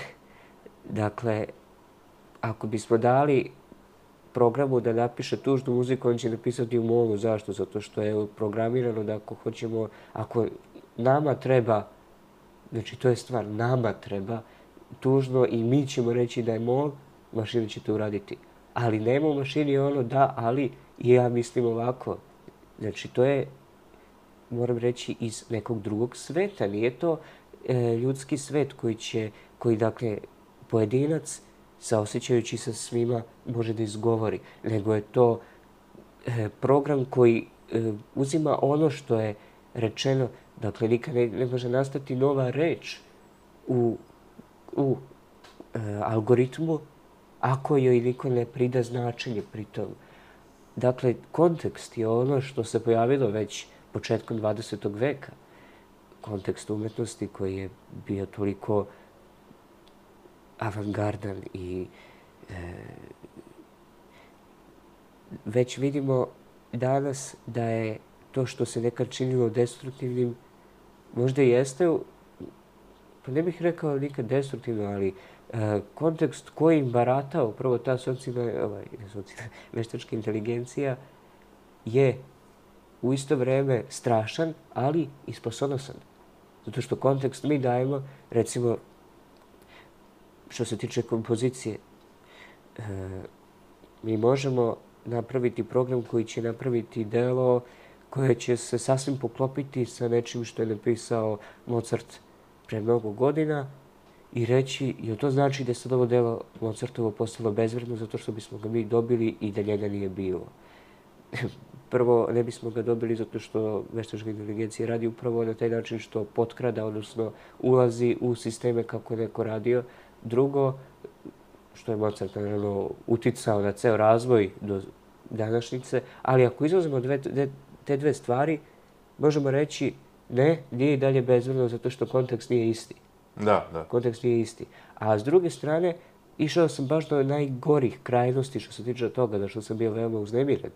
dakle, ako bismo dali programu da napiše tužnu muziku, on će napisati u molu. Zašto? Zato što je programirano da ako hoćemo, ako nama treba, znači to je stvar, nama treba tužno i mi ćemo reći da je mol, mašina će to uraditi. Ali nema u mašini ono da, ali ja mislim ovako. Znači to je, moram reći, iz nekog drugog sveta. Nije to e, ljudski svet koji će, koji dakle, pojedinac saosećajući sa svima može da izgovori, nego je to e, program koji e, uzima ono što je rečeno, dakle nikad ne, ne može nastati nova reč u, u e, algoritmu ako joj niko ne prida značenje pritom. Dakle, kontekst je ono što se pojavilo već početkom 20. veka. Kontekst umetnosti koji je bio toliko avangardan i e, već vidimo danas da je to što se nekad činilo destruktivnim, možda i jeste, pa ne bih rekao nikad destruktivno, ali e, kontekst kojim barata upravo ta socijalna, ovaj, veštačka inteligencija je u isto vreme strašan, ali i sposobnosan. Zato što kontekst mi dajemo, recimo, što se tiče kompozicije, e, mi možemo napraviti program koji će napraviti delo koje će se sasvim poklopiti sa nečim što je napisao Mozart pre mnogo godina i reći, jel to znači da je sad ovo delo Mozartovo postalo bezvredno zato što bismo ga mi dobili i da njega nije bilo. Prvo, ne bismo ga dobili zato što veštačka inteligencija radi upravo na taj način što potkrada, odnosno ulazi u sisteme kako je neko radio, Drugo, što je Mozart naravno uticao na ceo razvoj do današnjice, ali ako izuzmemo dve, dve, te dve stvari, možemo reći ne, nije i dalje bezvredno zato što kontekst nije isti. Da, da. Kontekst nije isti. A s druge strane, išao sam baš do najgorih krajnosti što se tiče toga, da što sam bio veoma uznemiren.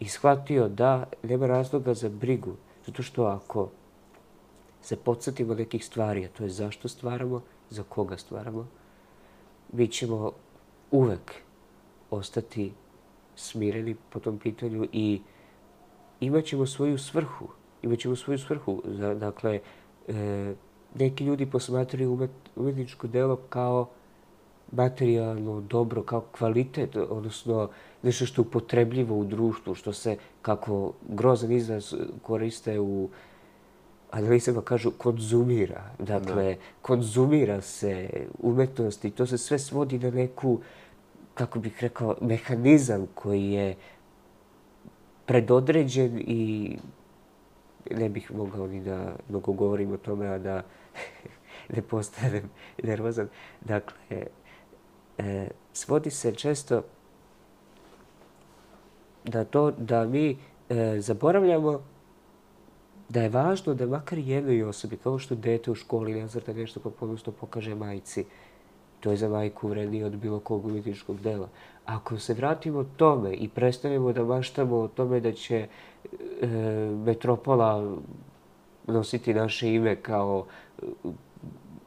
I shvatio da nema razloga za brigu, zato što ako se podsjetimo nekih stvari, a to je zašto stvaramo, za koga stvaramo, mi ćemo uvek ostati smireni po tom pitanju i imaćemo svoju svrhu. Imaćemo svoju svrhu. Dakle, e, neki ljudi posmatraju umet, umetničko delo kao materijalno dobro, kao kvalitet, odnosno nešto što je upotrebljivo u društvu, što se, kako grozan izraz koriste u analizama kažu konzumira. Dakle, da. konzumira se umetnost i to se sve svodi na neku, kako bih rekao, mehanizam koji je predodređen i ne bih mogao ni da mnogo govorim o tome, a da ne postanem nervozan. Dakle, e, svodi se često da to da mi e, zaboravljamo da je važno da makar jednoj osobi, kao što dete u školi ne zrta nešto pa ponosno pokaže majici, to je za majku vrednije od bilo kog umetničkog dela. Ako se vratimo tome i prestanemo da maštamo o tome da će e, metropola nositi naše ime kao,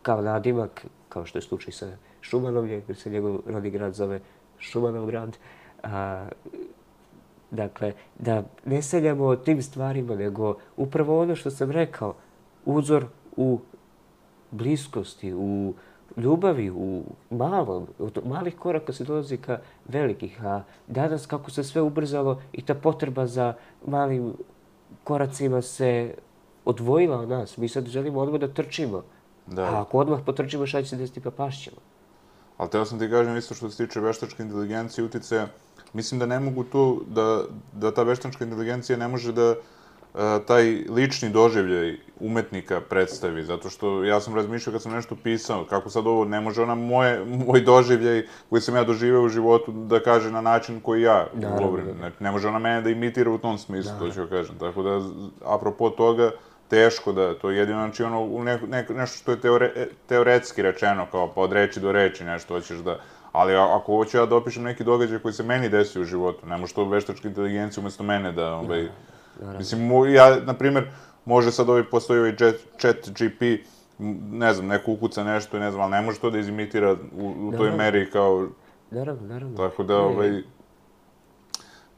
kao nadimak, kao što je slučaj sa Šumanovlje, jer se njegov rodni grad zove Šumanov grad, a, Dakle, da ne seljamo o tim stvarima, nego upravo ono što sam rekao, uzor u bliskosti, u ljubavi, u malom, od malih koraka se dolazi ka velikih, a danas kako se sve ubrzalo i ta potreba za malim koracima se odvojila od nas. Mi sad želimo odmah da trčimo. Da. A ako odmah potrčimo, šta će se desiti pa pašćemo. Ali teo sam ti kažem isto što se tiče veštačke inteligencije, uticaja Mislim da ne mogu tu, da, da ta veštačka inteligencija ne može da a, e, taj lični doživljaj umetnika predstavi, zato što ja sam razmišljao kad sam nešto pisao, kako sad ovo, ne može ona moje, moj doživljaj koji sam ja doživeo u životu da kaže na način koji ja govorim. Da, da. Ne može ona mene da imitira u tom smislu, da. to ću kažem. Tako da, apropo toga, teško da, to je jedino, znači ono, u ne, ne, nešto što je teore, teoretski rečeno, kao pa od reči do reči nešto hoćeš da Ali ako hoću ja da opišem neki događaj koji se meni desi u životu, ne može to veštačka inteligencija umesto mene da, ovaj, da, mislim, ja, na primer, može sad ovaj, postoji ovaj chat, chat GP, ne znam, neko ukuca nešto, ne znam, ali ne može to da izimitira u, u toj meri kao... Naravno, naravno. Tako da, ovaj,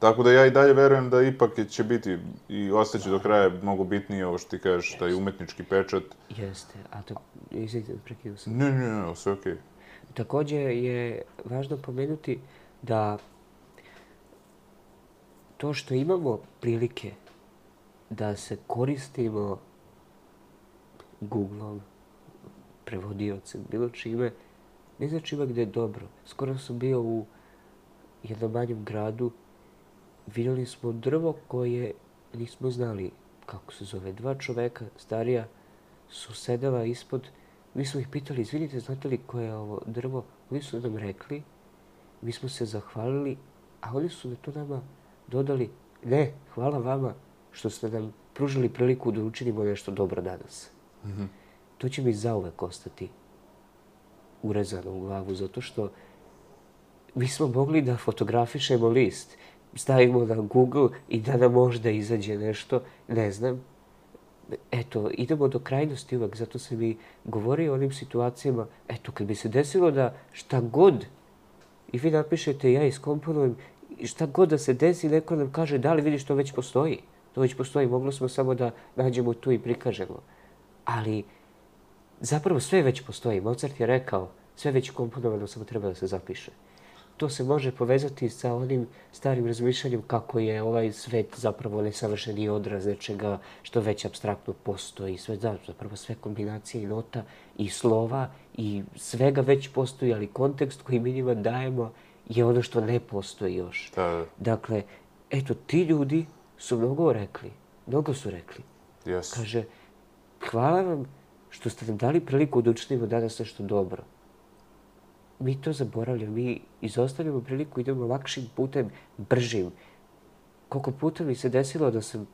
Tako da ja i dalje verujem da ipak će biti i ostaće do kraja mnogo bitnije ovo što ti kažeš, taj umetnički pečat. Jeste, a to, izvijete, prekidao sam. Ne, ne, ne, sve okej. Okay. Takođe je važno pomenuti da to što imamo prilike da se koristimo Google-om, prevodiocem, bilo čime, ne znači uvek da je dobro. Skoro sam bio u jednom manjem gradu, vidjeli smo drvo koje nismo znali kako se zove. Dva čoveka, starija, su sedela ispod Mi smo ih pitali, izvinite, znate li koje je ovo drvo? Oni su nam rekli, mi smo se zahvalili, a oni su na to nama dodali, ne, hvala vama što ste nam pružili priliku da učinimo nešto dobro danas. Mm -hmm. To će mi zauvek ostati urezano u glavu, zato što mi smo mogli da fotografišemo list, stavimo na Google i da nam možda izađe nešto, ne znam, eto, idemo do krajnosti uvek, zato se mi govori o onim situacijama, eto, kad bi se desilo da šta god, i vi napišete, ja iskomponujem, šta god da se desi, neko nam kaže, da li vidiš, to već postoji. To već postoji, moglo smo samo da nađemo tu i prikažemo. Ali, zapravo sve već postoji. Mozart je rekao, sve već komponovano, samo treba da se zapiše to se može povezati sa onim starim razmišljanjem kako je ovaj svet zapravo nesavršeni odraz nečega što već abstraktno postoji. Sve, da, zapravo sve kombinacije i nota i slova i svega već postoji, ali kontekst koji mi njima dajemo je ono što ne postoji još. Da, da. Dakle, eto, ti ljudi su mnogo rekli, mnogo su rekli. Yes. Kaže, hvala vam što ste nam dali priliku da učinimo danas nešto dobro mi to zaboravljamo. Mi izostavljamo priliku, idemo lakšim putem, bržim. Koliko puta mi se desilo da sam,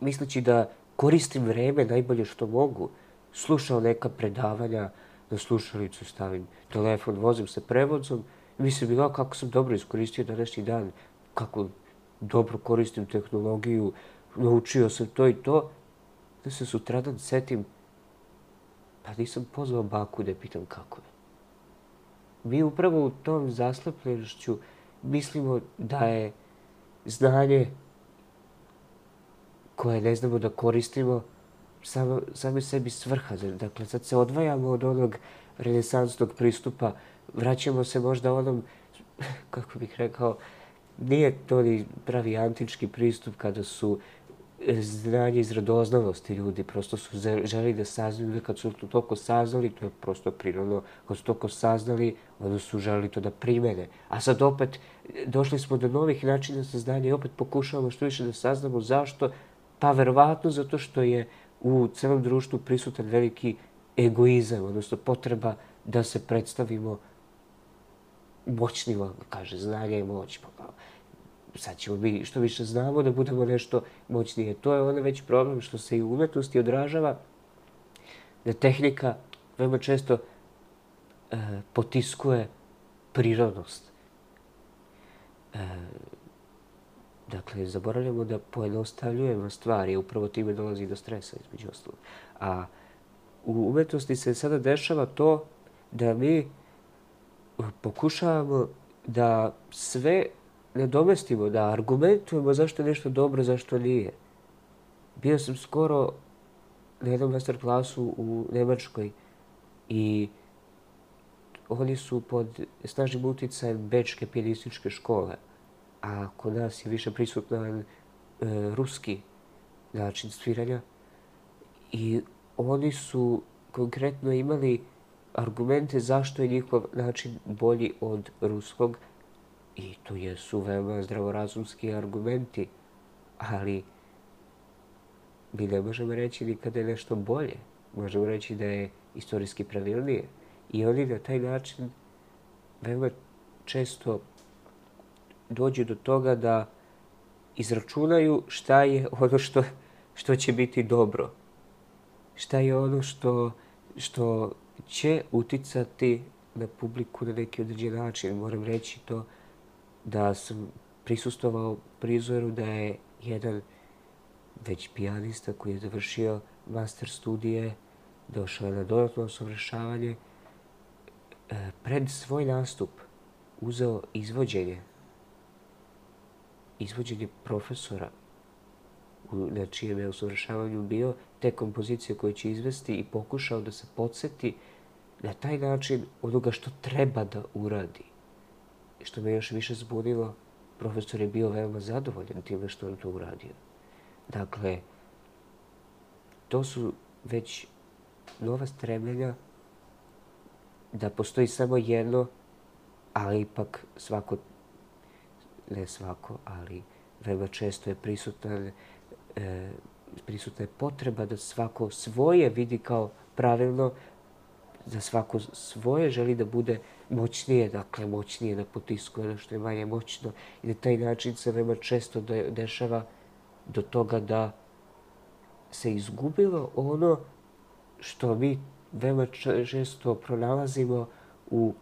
misleći da koristim vreme najbolje što mogu, slušao neka predavanja, na slušalicu stavim telefon, vozim se prevozom i mislim, ja kako sam dobro iskoristio današnji dan, kako dobro koristim tehnologiju, naučio sam to i to, da se sutradan setim, pa nisam pozvao baku da pitam kako je. Mi upravo u tom zaslepljenošću mislimo da je znanje koje ne znamo da koristimo samo, samo sebi svrha. Dakle, sad se odvajamo od onog renesansnog pristupa, vraćamo se možda onom, kako bih rekao, nije to ni pravi antički pristup kada su znanje iz radoznalosti ljudi, prosto su želi da saznaju, kad su to toliko saznali, to je prosto prirodno, kad su toliko saznali, onda su želi to da primene. A sad opet došli smo do novih načina saznanja i opet pokušavamo što više da saznamo zašto, pa verovatno zato što je u celom društvu prisutan veliki egoizam, odnosno potreba da se predstavimo moćnima, kaže, znanje je moć. Pa kao, sad ćemo mi što više znamo da budemo nešto moćnije. To je onda već problem što se i u umetnosti odražava, da tehnika veoma često e, potiskuje prirodnost. E, dakle, zaboravljamo da pojednostavljujemo stvari, upravo time dolazi do stresa, između ostalog. A u umetnosti se sada dešava to da mi pokušavamo da sve ne domestimo, da argumentujemo zašto je nešto dobro, zašto nije. Bio sam skoro na jednom master klasu u Nemačkoj i oni su pod snažnim uticajem Bečke pijanističke škole, a kod nas je više prisutan e, ruski način sviranja. I oni su konkretno imali argumente zašto je njihov način bolji od ruskog, I to jesu veoma zdravorazumski argumenti, ali mi ne možemo reći ni kada je nešto bolje. Možemo reći da je istorijski pravilnije. I oni na taj način veoma često dođu do toga da izračunaju šta je ono što, što će biti dobro. Šta je ono što, što će uticati na publiku na neki određen način. Moram reći to da sam prisustovao prizoru da je jedan već pijanista koji je završio master studije, došao je na dodatno osavršavanje, e, pred svoj nastup uzeo izvođenje, izvođenje profesora na čijem je usavršavanju bio, te kompozicije koje će izvesti i pokušao da se podsjeti na taj način onoga što treba da uradi što me još više zbudilo, profesor je bio veoma zadovoljan time što on to uradio. Dakle, to su već nova stremljenja da postoji samo jedno, ali ipak svako, ne svako, ali veoma često je prisutan, e, prisutna je potreba da svako svoje vidi kao pravilno, da svako svoje želi da bude moćnije, dakle moćnije da potiskuje ono što je manje moćno i na taj način se veoma često dešava do toga da se izgubilo ono što mi veoma često pronalazimo u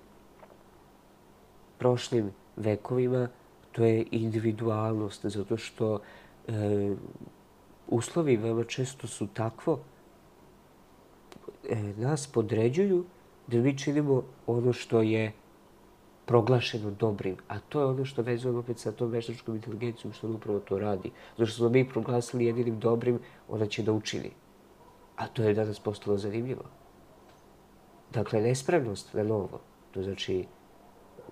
prošlim vekovima, to je individualnost, zato što e, uslovi veoma često su takvo e, nas podređuju da mi činimo ono što je proglašeno dobrim. A to je ono što vezujemo opet sa tom veštačkom inteligencijom, što on upravo to radi. Zato što smo mi proglasili jedinim dobrim, ona će da učini. A to je danas postalo zanimljivo. Dakle, nespremnost na novo, to znači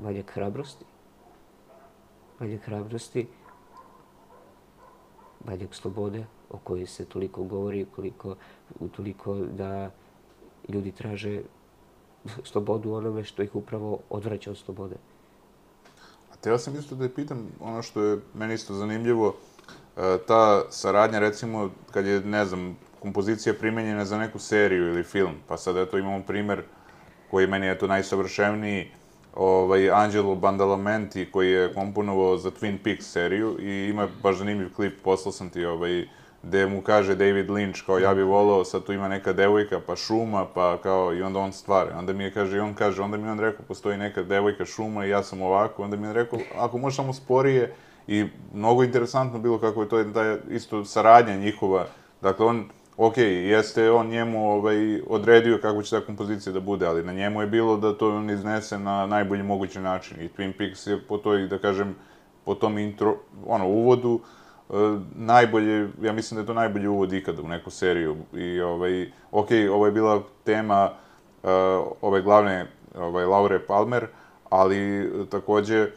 manjak hrabrosti. Manjak hrabrosti, manjak slobode, o kojoj se toliko govori, koliko, toliko da ljudi traže slobodu onome što ih upravo odvraća od slobode. A teo sam isto da je pitam ono što je meni isto zanimljivo, e, ta saradnja recimo kad je, ne znam, kompozicija primenjena za neku seriju ili film, pa sad eto imamo primer koji meni je to najsavršeniji, ovaj, Angelo Bandalamenti, koji je komponovao za Twin Peaks seriju i ima baš zanimljiv klip, poslao sam ti, ovaj, gde mu kaže David Lynch, kao ja bih volao, sad tu ima neka devojka, pa šuma, pa kao, i onda on stvara. Onda mi je kaže, i on kaže, onda mi je on rekao, postoji neka devojka šuma i ja sam ovako, onda mi je rekao, ako možeš samo sporije, i mnogo interesantno bilo kako je to ta isto saradnja njihova, dakle on, ok, jeste on njemu ovaj, odredio kako će ta kompozicija da bude, ali na njemu je bilo da to on iznese na najbolji mogući način i Twin Peaks je po toj, da kažem, po tom intro, ono, uvodu, E, najbolje, ja mislim da je to najbolji uvod ikada u neku seriju. I, ovaj, ok, ovo je bila tema uh, ove glavne, ovaj, Laure Palmer, ali takođe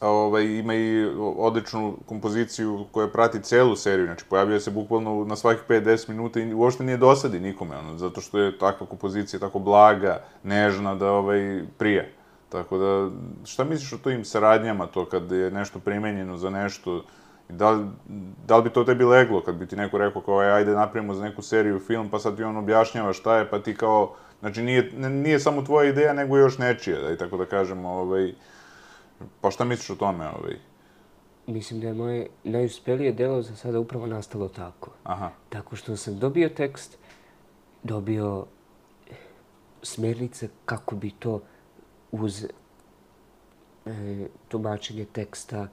ovaj, ima i odličnu kompoziciju koja prati celu seriju, znači pojavljuje se bukvalno na svakih 5-10 minuta i uopšte nije dosadi nikome, ono, zato što je takva kompozicija tako blaga, nežna, da ovaj, prije. Tako da, šta misliš o tojim saradnjama, to kad je nešto primenjeno za nešto, Da li, da li bi to tebi leglo kad bi ti neko rekao kao ajde napravimo za neku seriju film pa sad ti on objašnjava šta je pa ti kao znači nije, nije samo tvoja ideja nego još nečija da i tako da kažem ovaj pa šta misliš o tome ovaj Mislim da je moje najuspelije delo za sada upravo nastalo tako. Aha. Tako što sam dobio tekst, dobio smernice kako bi to uz e, tumačenje teksta,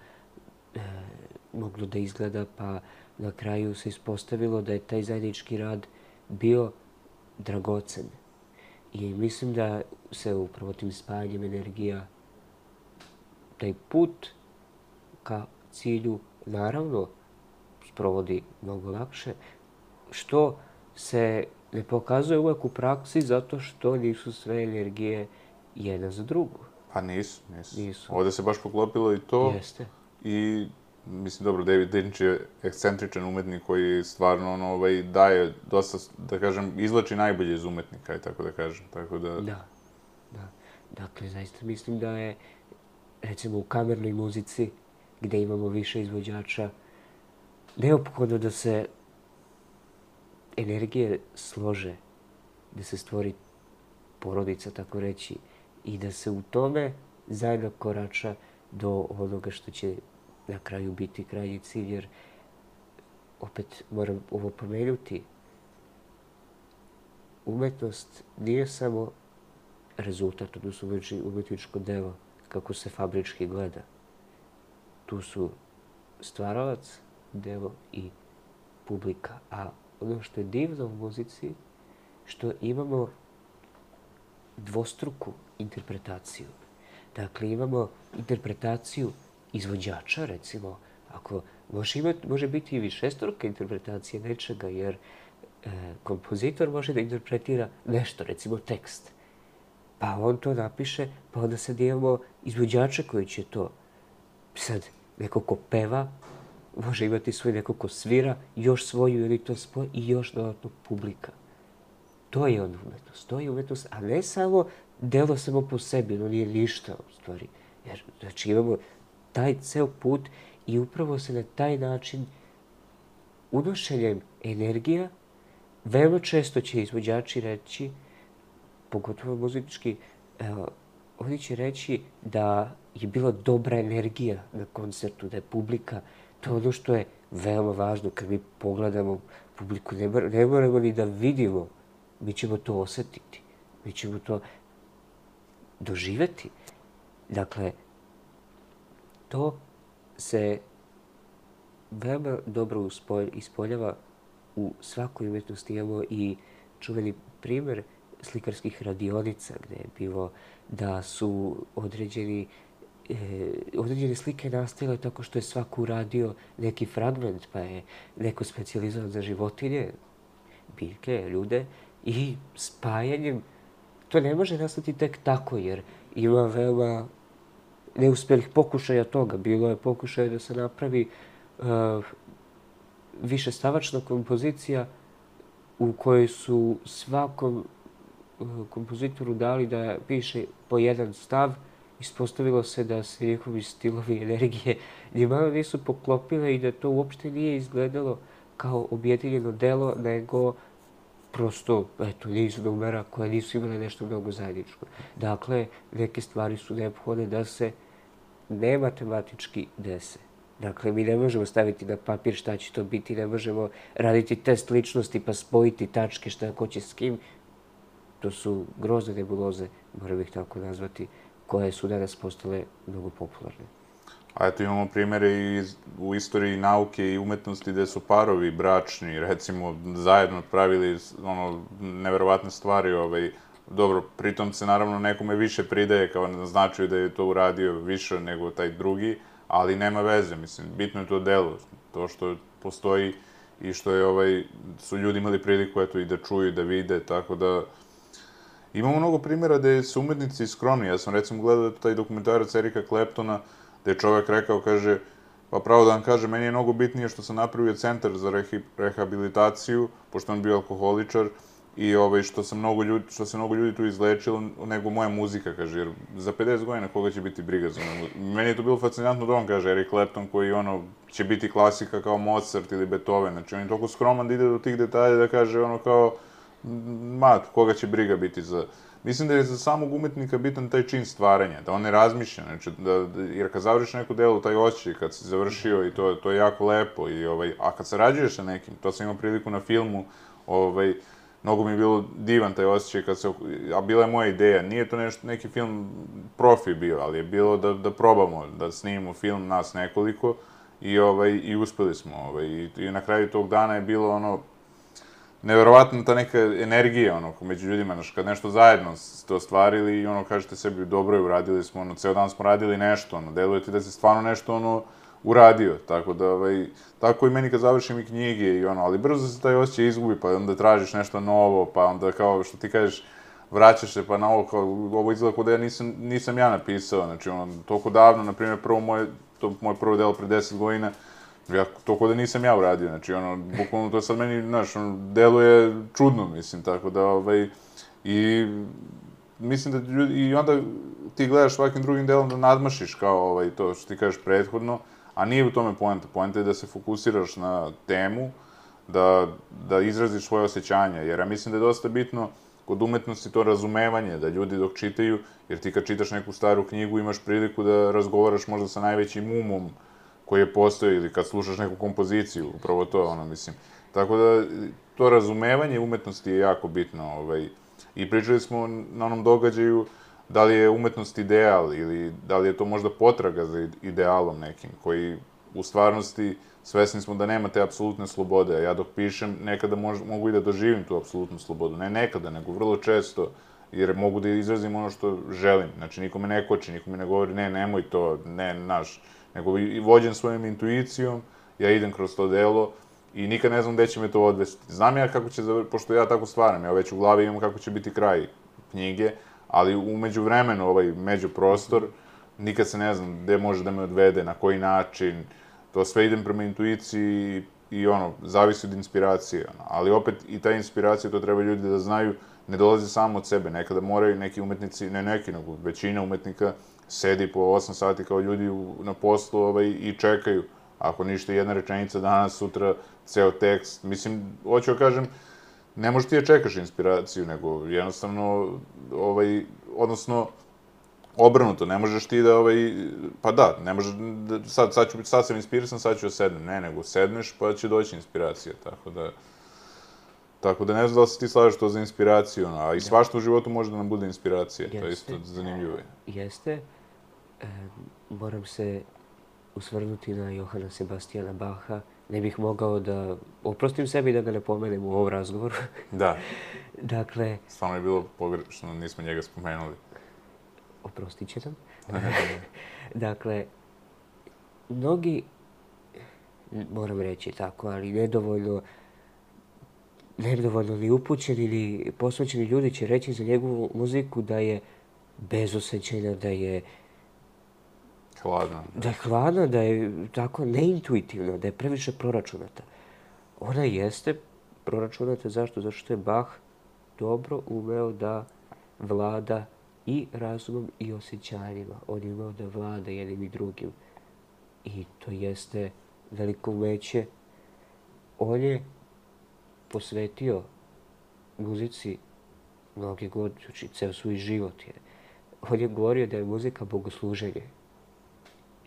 e, moglo da izgleda, pa na kraju se ispostavilo da je taj zajednički rad bio dragocen. I mislim da se upravo tim spajanjem energija taj put ka cilju naravno sprovodi mnogo lakše, što se ne pokazuje uvek u praksi zato što nisu sve energije jedna za drugu. Pa nisu, nisu. nisu. Ovde se baš poklopilo i to. Jeste. I mislim, dobro, David Lynch je ekscentričan umetnik koji stvarno, ono, ovaj, daje dosta, da kažem, izlači najbolje iz umetnika, i tako da kažem, tako da... Da, da. Dakle, zaista mislim da je, recimo, u kamernoj muzici, gde imamo više izvođača, neophodno da se energije slože, da se stvori porodica, tako reći, i da se u tome zajedno korača do onoga što će na kraju biti krajnji cilj, jer opet moram ovo pomenuti, umetnost nije samo rezultat, odnosno umetničko delo kako se fabrički gleda. Tu su stvaralac, delo i publika. A ono što je divno u muzici, što imamo dvostruku interpretaciju. Dakle, imamo interpretaciju izvođača, recimo, ako može, imati, može biti i višestruka interpretacija nečega, jer e, kompozitor može da interpretira nešto, recimo tekst. Pa on to napiše, pa onda sad imamo izvođača koji će to sad neko ko peva, može imati svoj neko ko svira, još svoju ili to svoj i još dodatno publika. To je on umetnost, to je umetnost, a ne samo delo samo po sebi, no nije ništa u stvari. Jer, znači, imamo taj ceo put i upravo se na taj način unošenjem energija veoma često će izvođači reći, pogotovo muzički, evo, oni će reći da je bila dobra energija na koncertu, da je publika, to je ono što je veoma važno kad mi pogledamo publiku, ne, ne moramo ni da vidimo, mi ćemo to osetiti, mi ćemo to doživeti. Dakle, to se veoma dobro ispoljava u svakoj umetnosti. Imamo i čuveni primer slikarskih radionica gde je bilo da su određeni e, određene slike nastale tako što je svako uradio neki fragment, pa je neko specializovan za životinje, biljke, ljude, i spajanjem, to ne može nastati tek tako, jer ima veoma neuspelih pokušaja toga. Bilo je pokušaja da se napravi uh, više stavačna kompozicija u kojoj su svakom uh, kompozitoru dali da piše po jedan stav. Ispostavilo se da se njihovi stilovi energije malo nisu poklopile i da to uopšte nije izgledalo kao objedinjeno delo, nego prosto, eto, niz numera koje nisu imale nešto mnogo zajedničko. Dakle, neke stvari su neophodne da se ne matematički dese. Dakle, mi ne možemo staviti na papir šta će to biti, ne možemo raditi test ličnosti pa spojiti tačke šta ko će s kim. To su grozne nebuloze, moram ih tako nazvati, koje su danas postale mnogo popularne. A eto imamo primere i u istoriji nauke i umetnosti gde su parovi bračni, recimo, zajedno pravili ono, neverovatne stvari, ovaj, dobro, pritom se naravno nekome više pridaje kao naznačuje da je to uradio više nego taj drugi, ali nema veze, mislim, bitno je to delo, to što postoji i što je ovaj, su ljudi imali priliku eto i da čuju, da vide, tako da imamo mnogo primjera gde su umetnici skromni. Ja sam recimo gledao taj dokumentarac Erika Kleptona, gde je čovek rekao, kaže, pa pravo da vam kaže, meni je mnogo bitnije što sam napravio centar za rehabilitaciju, pošto on bio alkoholičar, i ovaj, što, sam mnogo ljudi, što se mnogo ljudi tu izlečilo, nego moja muzika, kaže, jer za 50 godina koga će biti briga za moj Meni je to bilo fascinantno da on kaže, Eric Clapton koji ono, će biti klasika kao Mozart ili Beethoven, znači on je toliko skroman da ide do tih detalja da kaže ono kao, ma, koga će briga biti za... Mislim da je za samog umetnika bitan taj čin stvaranja, da on ne razmišlja, znači, da, da, jer kad završiš neku delu, taj osjećaj, kad si završio i to, to je jako lepo, i, ovaj, a kad sarađuješ sa nekim, to sam imao priliku na filmu, ovaj, mnogo mi je bilo divan taj osjećaj kad se, a bila je moja ideja, nije to nešto, neki film profi bio, ali je bilo da, da probamo, da snimimo film nas nekoliko i, ovaj, i uspeli smo, ovaj, i, i na kraju tog dana je bilo ono, neverovatna ta neka energija, ono, među ljudima, znaš, kad nešto zajedno ste ostvarili i ono, kažete sebi, dobro je, uradili smo, ono, ceo dan smo radili nešto, ono, deluje ti da se stvarno nešto, ono, uradio, tako da, ovaj, tako i meni kad završim i knjige i ono, ali brzo se taj osjećaj izgubi, pa onda tražiš nešto novo, pa onda kao što ti kažeš, vraćaš se pa na ovo, kao, ovo izgleda kao da ja nisam, nisam ja napisao, znači ono, toliko davno, na primjer, prvo moje, to moje prvo delo pre 10 godina, ja, to da nisam ja uradio, znači ono, bukvalno to sad meni, znaš, ono, deluje čudno, mislim, tako da, ovaj, i mislim da ljudi, i onda ti gledaš svakim drugim delom da nadmašiš kao ovaj, to što ti kažeš prethodno, a nije u tome poenta. Poenta je da se fokusiraš na temu, da, da izraziš svoje osjećanja, jer ja mislim da je dosta bitno kod umetnosti to razumevanje, da ljudi dok čitaju, jer ti kad čitaš neku staru knjigu imaš priliku da razgovaraš možda sa najvećim umom koji je postoji ili kad slušaš neku kompoziciju, upravo to, ono, mislim. Tako da, to razumevanje umetnosti je jako bitno, ovaj, i pričali smo na onom događaju, da li je umetnost ideal ili da li je to možda potraga za idealom nekim, koji u stvarnosti svesni smo da nema te apsolutne slobode, ja dok pišem nekada mož, mogu i da doživim tu apsolutnu slobodu, ne nekada, nego vrlo često, jer mogu da izrazim ono što želim, znači nikome ne koči, nikome ne govori ne, nemoj to, ne, naš, nego i vođen svojom intuicijom, ja idem kroz to delo i nikad ne znam gde će me to odvesti. Znam ja kako će, pošto ja tako stvaram, ja već u glavi imam kako će biti kraj knjige, ali umeđu vremenu ovaj međuprostor, nikad se ne znam gde može da me odvede, na koji način, to sve idem prema intuiciji i ono, zavisi od inspiracije, ono. ali opet i ta inspiracija, to treba ljudi da znaju, ne dolazi samo od sebe, nekada moraju neki umetnici, ne neki, nego većina umetnika sedi po 8 sati kao ljudi u, na poslu ovaj, i čekaju, ako ništa jedna rečenica danas, sutra ceo tekst, mislim, hoću da kažem, ne možeš ti da čekaš inspiraciju, nego jednostavno, ovaj, odnosno, obrnuto, ne možeš ti da, ovaj, pa da, ne možeš, da, sad, sad, ću, sad sam inspirisan, sad ću da sednem, ne, nego sedneš pa će doći inspiracija, tako da, tako da ne znam da li se ti slažeš to za inspiraciju, a i da. svašta u životu može da nam bude inspiracija, Jeste. to je isto zanimljivo. Jeste, e, moram se usvrnuti na Johana Sebastijana Baha, ne bih mogao da oprostim sebi da ga ne pomenem u ovom razgovoru. Da. dakle... Stvarno je bilo pogrešno, nismo njega spomenuli. Oprostit će nam. dakle, mnogi, moram reći tako, ali nedovoljno nedovoljno ni upućeni ili posvećeni ljudi će reći za njegovu muziku da je bezosećena, da je Hladna. Da je hladna, da je tako neintuitivna, da je previše proračunata. Ona jeste proračunata, zašto? Zato što je Bach dobro umeo da vlada i razumom i osjećanjima. On je umeo da vlada jednim i drugim. I to jeste veliko umeće. On je posvetio muzici mnogi god, znači ceo svoj život je. On je govorio da je muzika bogosluženje.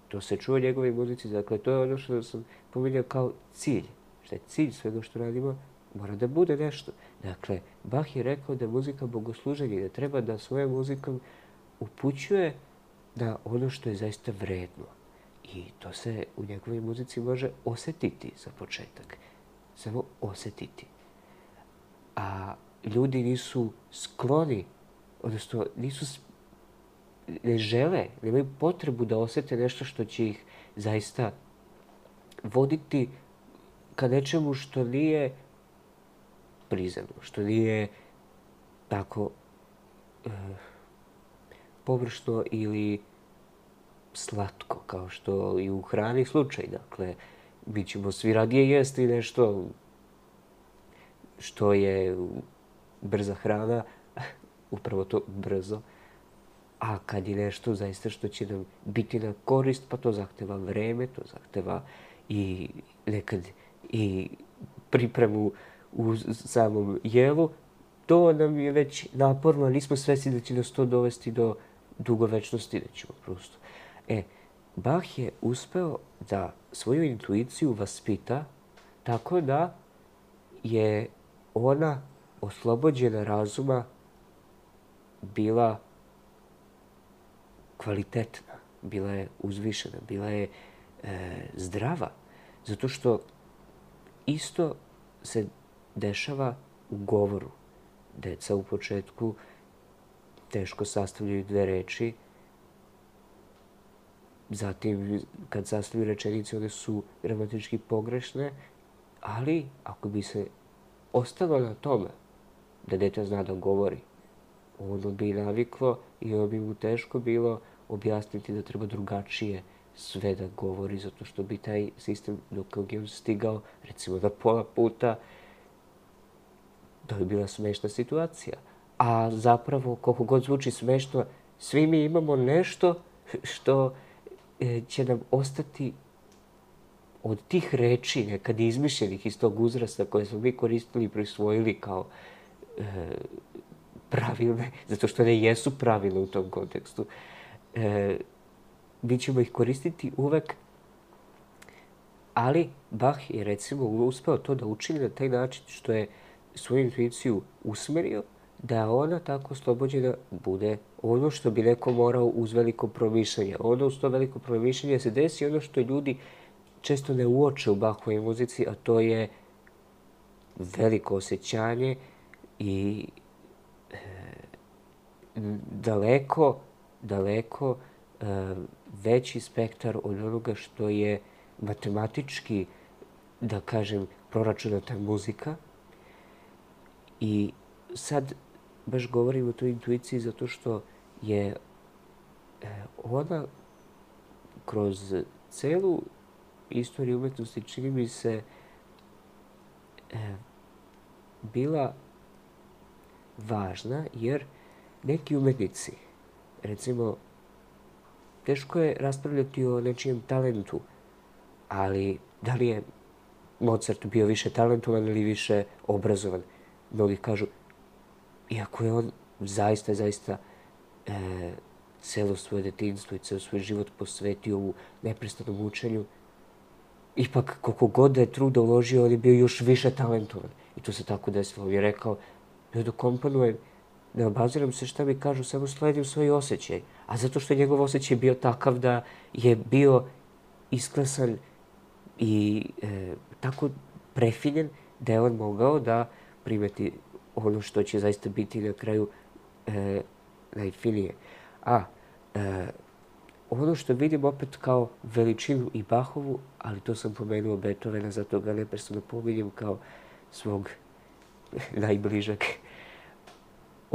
To se čuo njegove muzici, dakle to je ono što sam pominjao kao cilj. Šta je cilj svega što radimo? Mora da bude nešto. Dakle, Bach je rekao da je muzika bogosluženje, da treba da svojom muzikom upućuje na ono što je zaista vredno. I to se u njegovoj muzici može osetiti za početak. Samo osetiti. A ljudi nisu skloni, odnosno nisu, ne žele, nemaju potrebu da osete nešto što će ih zaista voditi ka nečemu što nije prizemno, što nije tako e, površno ili slatko, kao što i u hrani slučaj. Dakle, mi ćemo svi radije jesti nešto što je brza hrana, upravo to brzo, a kad je nešto zaista što će nam biti na korist, pa to zahteva vreme, to zahteva i nekad i pripremu u samom jelu, to nam je već naporno, nismo svesni da će nas to dovesti do dugovečnosti, da ćemo prosto. E, Bach je uspeo da svoju intuiciju vaspita tako da je ona oslobođena razuma bila kvalitetna, bila je uzvišena, bila je e, zdrava. Zato što isto se dešava u govoru. Deca u početku teško sastavljaju dve reči, zatim kad sastavljaju rečenice one su gramatički pogrešne, ali ako bi se ostalo na tome da dete zna da govori, ono bi naviklo i ono bi mu teško bilo objasniti da treba drugačije sve da govori, zato što bi taj sistem dok je on stigao, recimo da pola puta, to bi bila smešna situacija. A zapravo, koliko god zvuči smešno, svi mi imamo nešto što e, će nam ostati od tih reči, nekad izmišljenih iz tog uzrasta koje smo mi koristili i prisvojili kao e, pravilne, zato što ne jesu pravilne u tom kontekstu, e, mi ćemo ih koristiti uvek, ali Bach je recimo uspeo to da učini na taj način što je svoju intuiciju usmerio da ona tako oslobođena bude ono što bi neko morao uz veliko promišljanje. Ono uz to veliko promišljanje se desi ono što ljudi često ne uoče u Bachovoj muzici, a to je veliko osjećanje i e, daleko, daleko e, veći spektar od onoga što je matematički, da kažem, proračunata muzika. I sad baš govorim o toj intuiciji zato što je e, ona kroz celu istoriju umetnosti čini mi se e, bila važna jer neki umetnici, recimo, teško je raspravljati o nečijem talentu, ali da li je Mozart bio više talentovan ili više obrazovan? Mnogi kažu, iako je on zaista, zaista e, celo svoje detinstvo i celo svoj život posvetio u neprestanom učenju, ipak koliko god da je truda uložio, on je bio još više talentovan. I to se tako desilo. On je rekao, ja da ne obaziram se šta mi kažu, samo sledim svoj osjećaj. A zato što je njegov osjećaj bio takav da je bio isklesan i e, tako prefiljen da je on mogao da primeti ono što će zaista biti na kraju e, najfinije. A, e, ono što vidim opet kao veličinu i Bahovu, ali to sam pomenuo Beethovena, zato ga neprestano pominjem kao svog najbližeg.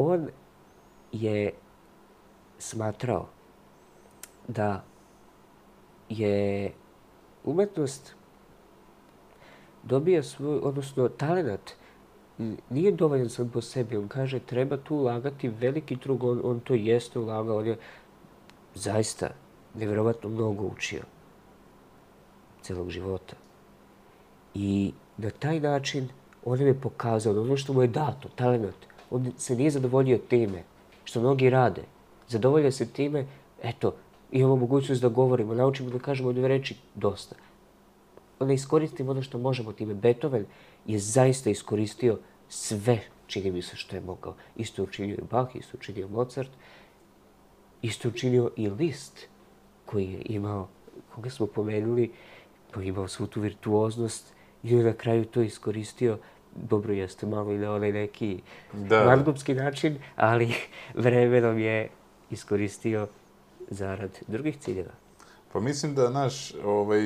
On je smatrao da je umetnost dobija svoj, odnosno talenat nije dovoljan sam po sebi. On kaže treba tu ulagati veliki trug, on, on to jeste ulagao, on je zaista nevjerovatno mnogo učio celog života. I na taj način on je pokazao ono što mu je dato, talent. On se nije zadovoljio time, što mnogi rade. Zadovoljio se time, eto, imamo mogućnost da govorimo, naučimo da kažemo dve reči, dosta. Onda iskoristimo ono što možemo time. Beethoven je zaista iskoristio sve, čini mi se, što je mogao. Isto učinio i Bach, isto učinio Mozart, isto učinio i Liszt, koji je imao, koga smo pomenuli, koji je imao svu tu virtuoznost i na kraju to iskoristio dobro jeste malo i na onaj neki da. mangupski način, ali vremenom je iskoristio zarad drugih ciljeva. Pa mislim da, naš, ovaj,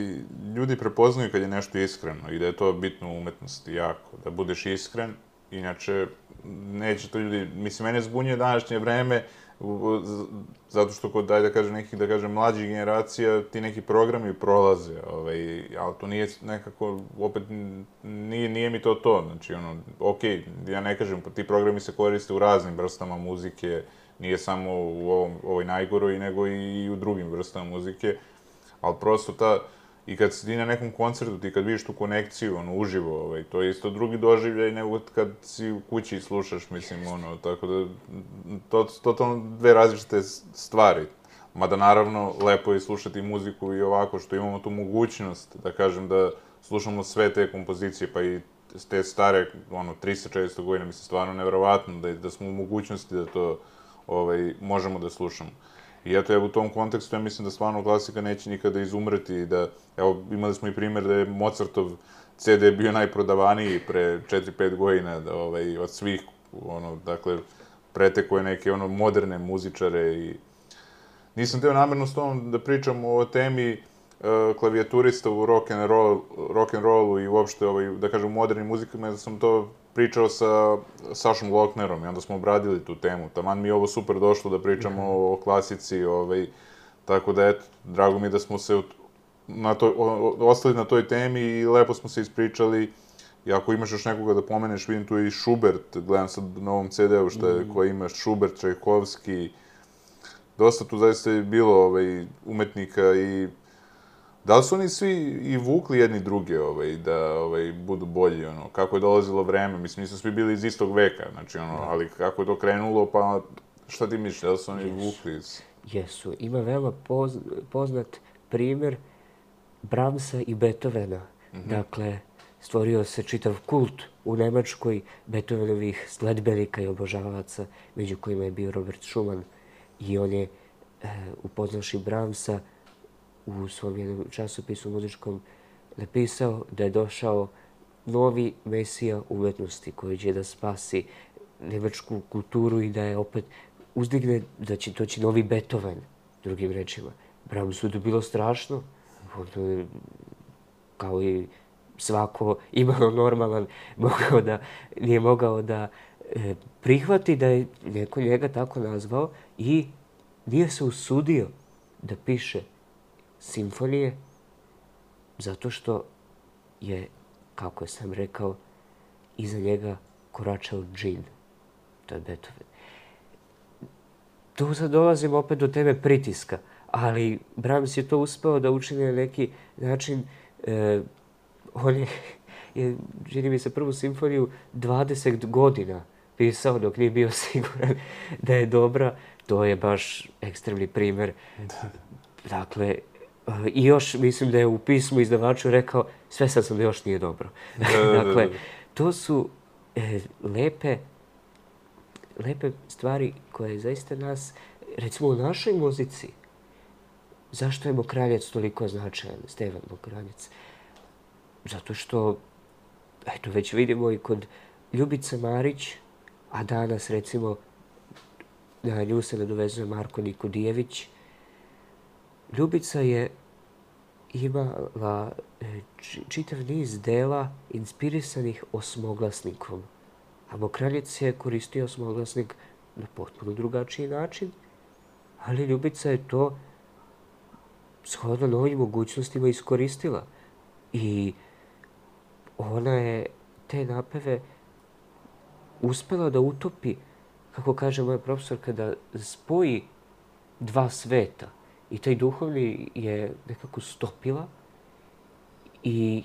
ljudi prepoznaju kad je nešto iskreno i da je to bitno u umetnosti jako, da budeš iskren, inače neće to ljudi, mislim, mene zbunjuje današnje vreme, zato što kod, daj da kažem, nekih, da kažem, mlađih generacija, ti neki programi prolaze, ovaj, ali to nije nekako, opet, nije, nije mi to to, znači, ono, okej, okay, ja ne kažem, ti programi se koriste u raznim vrstama muzike, nije samo u ovom, ovoj najgoroj, nego i u drugim vrstama muzike, ali prosto ta, i kad si ti na nekom koncertu, ti kad vidiš tu konekciju, ono, uživo, ovaj, to je isto drugi doživljaj nego kad si u kući i slušaš, mislim, ono, tako da, to, totalno dve različite stvari. Mada, naravno, lepo je slušati muziku i ovako, što imamo tu mogućnost, da kažem, da slušamo sve te kompozicije, pa i te stare, ono, 300-400 godina, mislim, stvarno nevjerovatno da, da smo u mogućnosti da to, ovaj, možemo da slušamo. I eto, evo, u tom kontekstu ja mislim da stvarno klasika neće nikada izumreti i da, evo, imali smo i primer da je Mozartov CD bio najprodavaniji pre 4-5 godina, da, ovaj, od svih, ono, dakle, preteko je neke, ono, moderne muzičare i... Nisam teo namerno s tom da pričam o temi uh, klavijaturista u rock and roll, rock and rollu i uopšte, ovaj, da kažem, modernim muzikama, da sam to pričao sa Sašom Loknerom i onda smo obradili tu temu. Taman mi je ovo super došlo da pričamo mm -hmm. o, klasici, ovaj, tako da eto, drago mi je da smo se na to, o, ostali na toj temi i lepo smo se ispričali. I ako imaš još nekoga da pomeneš, vidim tu i Schubert, gledam sad na ovom CD-u što je, mm. koji imaš, Schubert, Čajkovski, dosta tu zaista je bilo ovaj, umetnika i Da li su oni svi i vukli jedni druge ovaj, da ovaj, budu bolji, ono, kako je dolazilo vreme, mislim, nisu svi bili iz istog veka, znači, ono, da. ali kako je to krenulo, pa šta ti misliš, da li su oni Jesu. vukli iz... Jesu. Ima veoma poz, poznat primer Brahmsa i Beethovena. Mm -hmm. Dakle, stvorio se čitav kult u Nemačkoj Beethovenovih sledbenika i obožavaca, među kojima je bio Robert Schumann. I on je, e, upoznavši Brahmsa, u svom jednom časopisu muzičkom napisao da je došao novi mesija umetnosti koji će da spasi nemačku kulturu i da je opet uzdigne da će doći novi Beethoven, drugim rečima. Brahmsu je bilo strašno. On je, kao i svako imalo normalan, mogao da, nije mogao da e, prihvati da je neko njega tako nazvao i nije se usudio da piše simfonije, zato što je, kako sam rekao, iza njega koračao džin. To je Beethoven. Tu sad dolazimo opet do teme pritiska, ali Brahms je to uspeo da učini na neki način. E, on je, je, čini mi se, prvu simfoniju 20 godina pisao dok nije bio siguran da je dobra. To je baš ekstremni primer. Dakle, I još mislim da je u pismu izdavaču rekao sve sad sam da još nije dobro. Da, da, da, dakle, to su e, lepe, lepe stvari koje zaista nas, recimo u našoj muzici, zašto je Mokranjac toliko značajan, Stevan Mokranjac? Zato što, eto, već vidimo i kod Ljubice Marić, a danas, recimo, na nju se nadovezuje Marko Nikodijević, Ljubica je imala e, čitav niz dela inspirisanih osmoglasnikom. A Mokranjec je koristio osmoglasnik na potpuno drugačiji način, ali Ljubica je to shodno novim mogućnostima iskoristila. I ona je te napeve uspela da utopi, kako kaže moja profesorka, da spoji dva sveta – I taj duhovni je nekako stopila i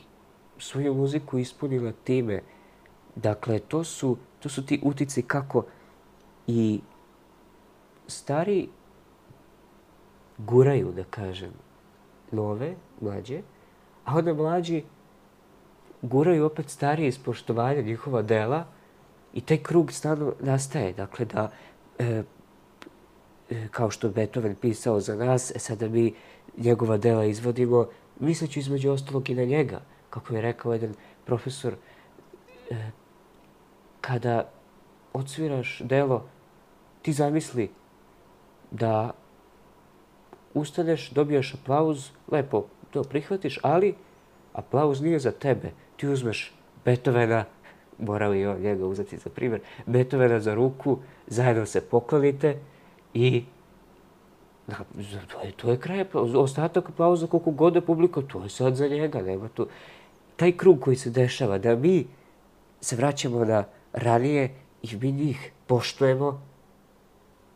svoju muziku ispunila time Dakle, to su, to su ti utici kako i stari guraju, da kažem, nove, mlađe, a onda mlađi guraju opet starije iz poštovanja njihova dela i taj krug stalno nastaje. Dakle, da, e, kao što Beethoven pisao za nas, e, sada mi njegova dela izvodimo, misleći između ostalog i na njega. Kako je rekao jedan profesor, e, kada odsviraš delo, ti zamisli da ustaneš, dobijaš aplauz, lepo to prihvatiš, ali aplauz nije za tebe. Ti uzmeš Beethovena, morao i on njega uzeti za primjer, Beethovena za ruku, zajedno se poklonite i da, to, je, to je kraj. Ostatak aplauza koliko god je publika, to je sad za njega. Nema tu. Taj krug koji se dešava, da mi se vraćamo na ranije i mi njih poštujemo,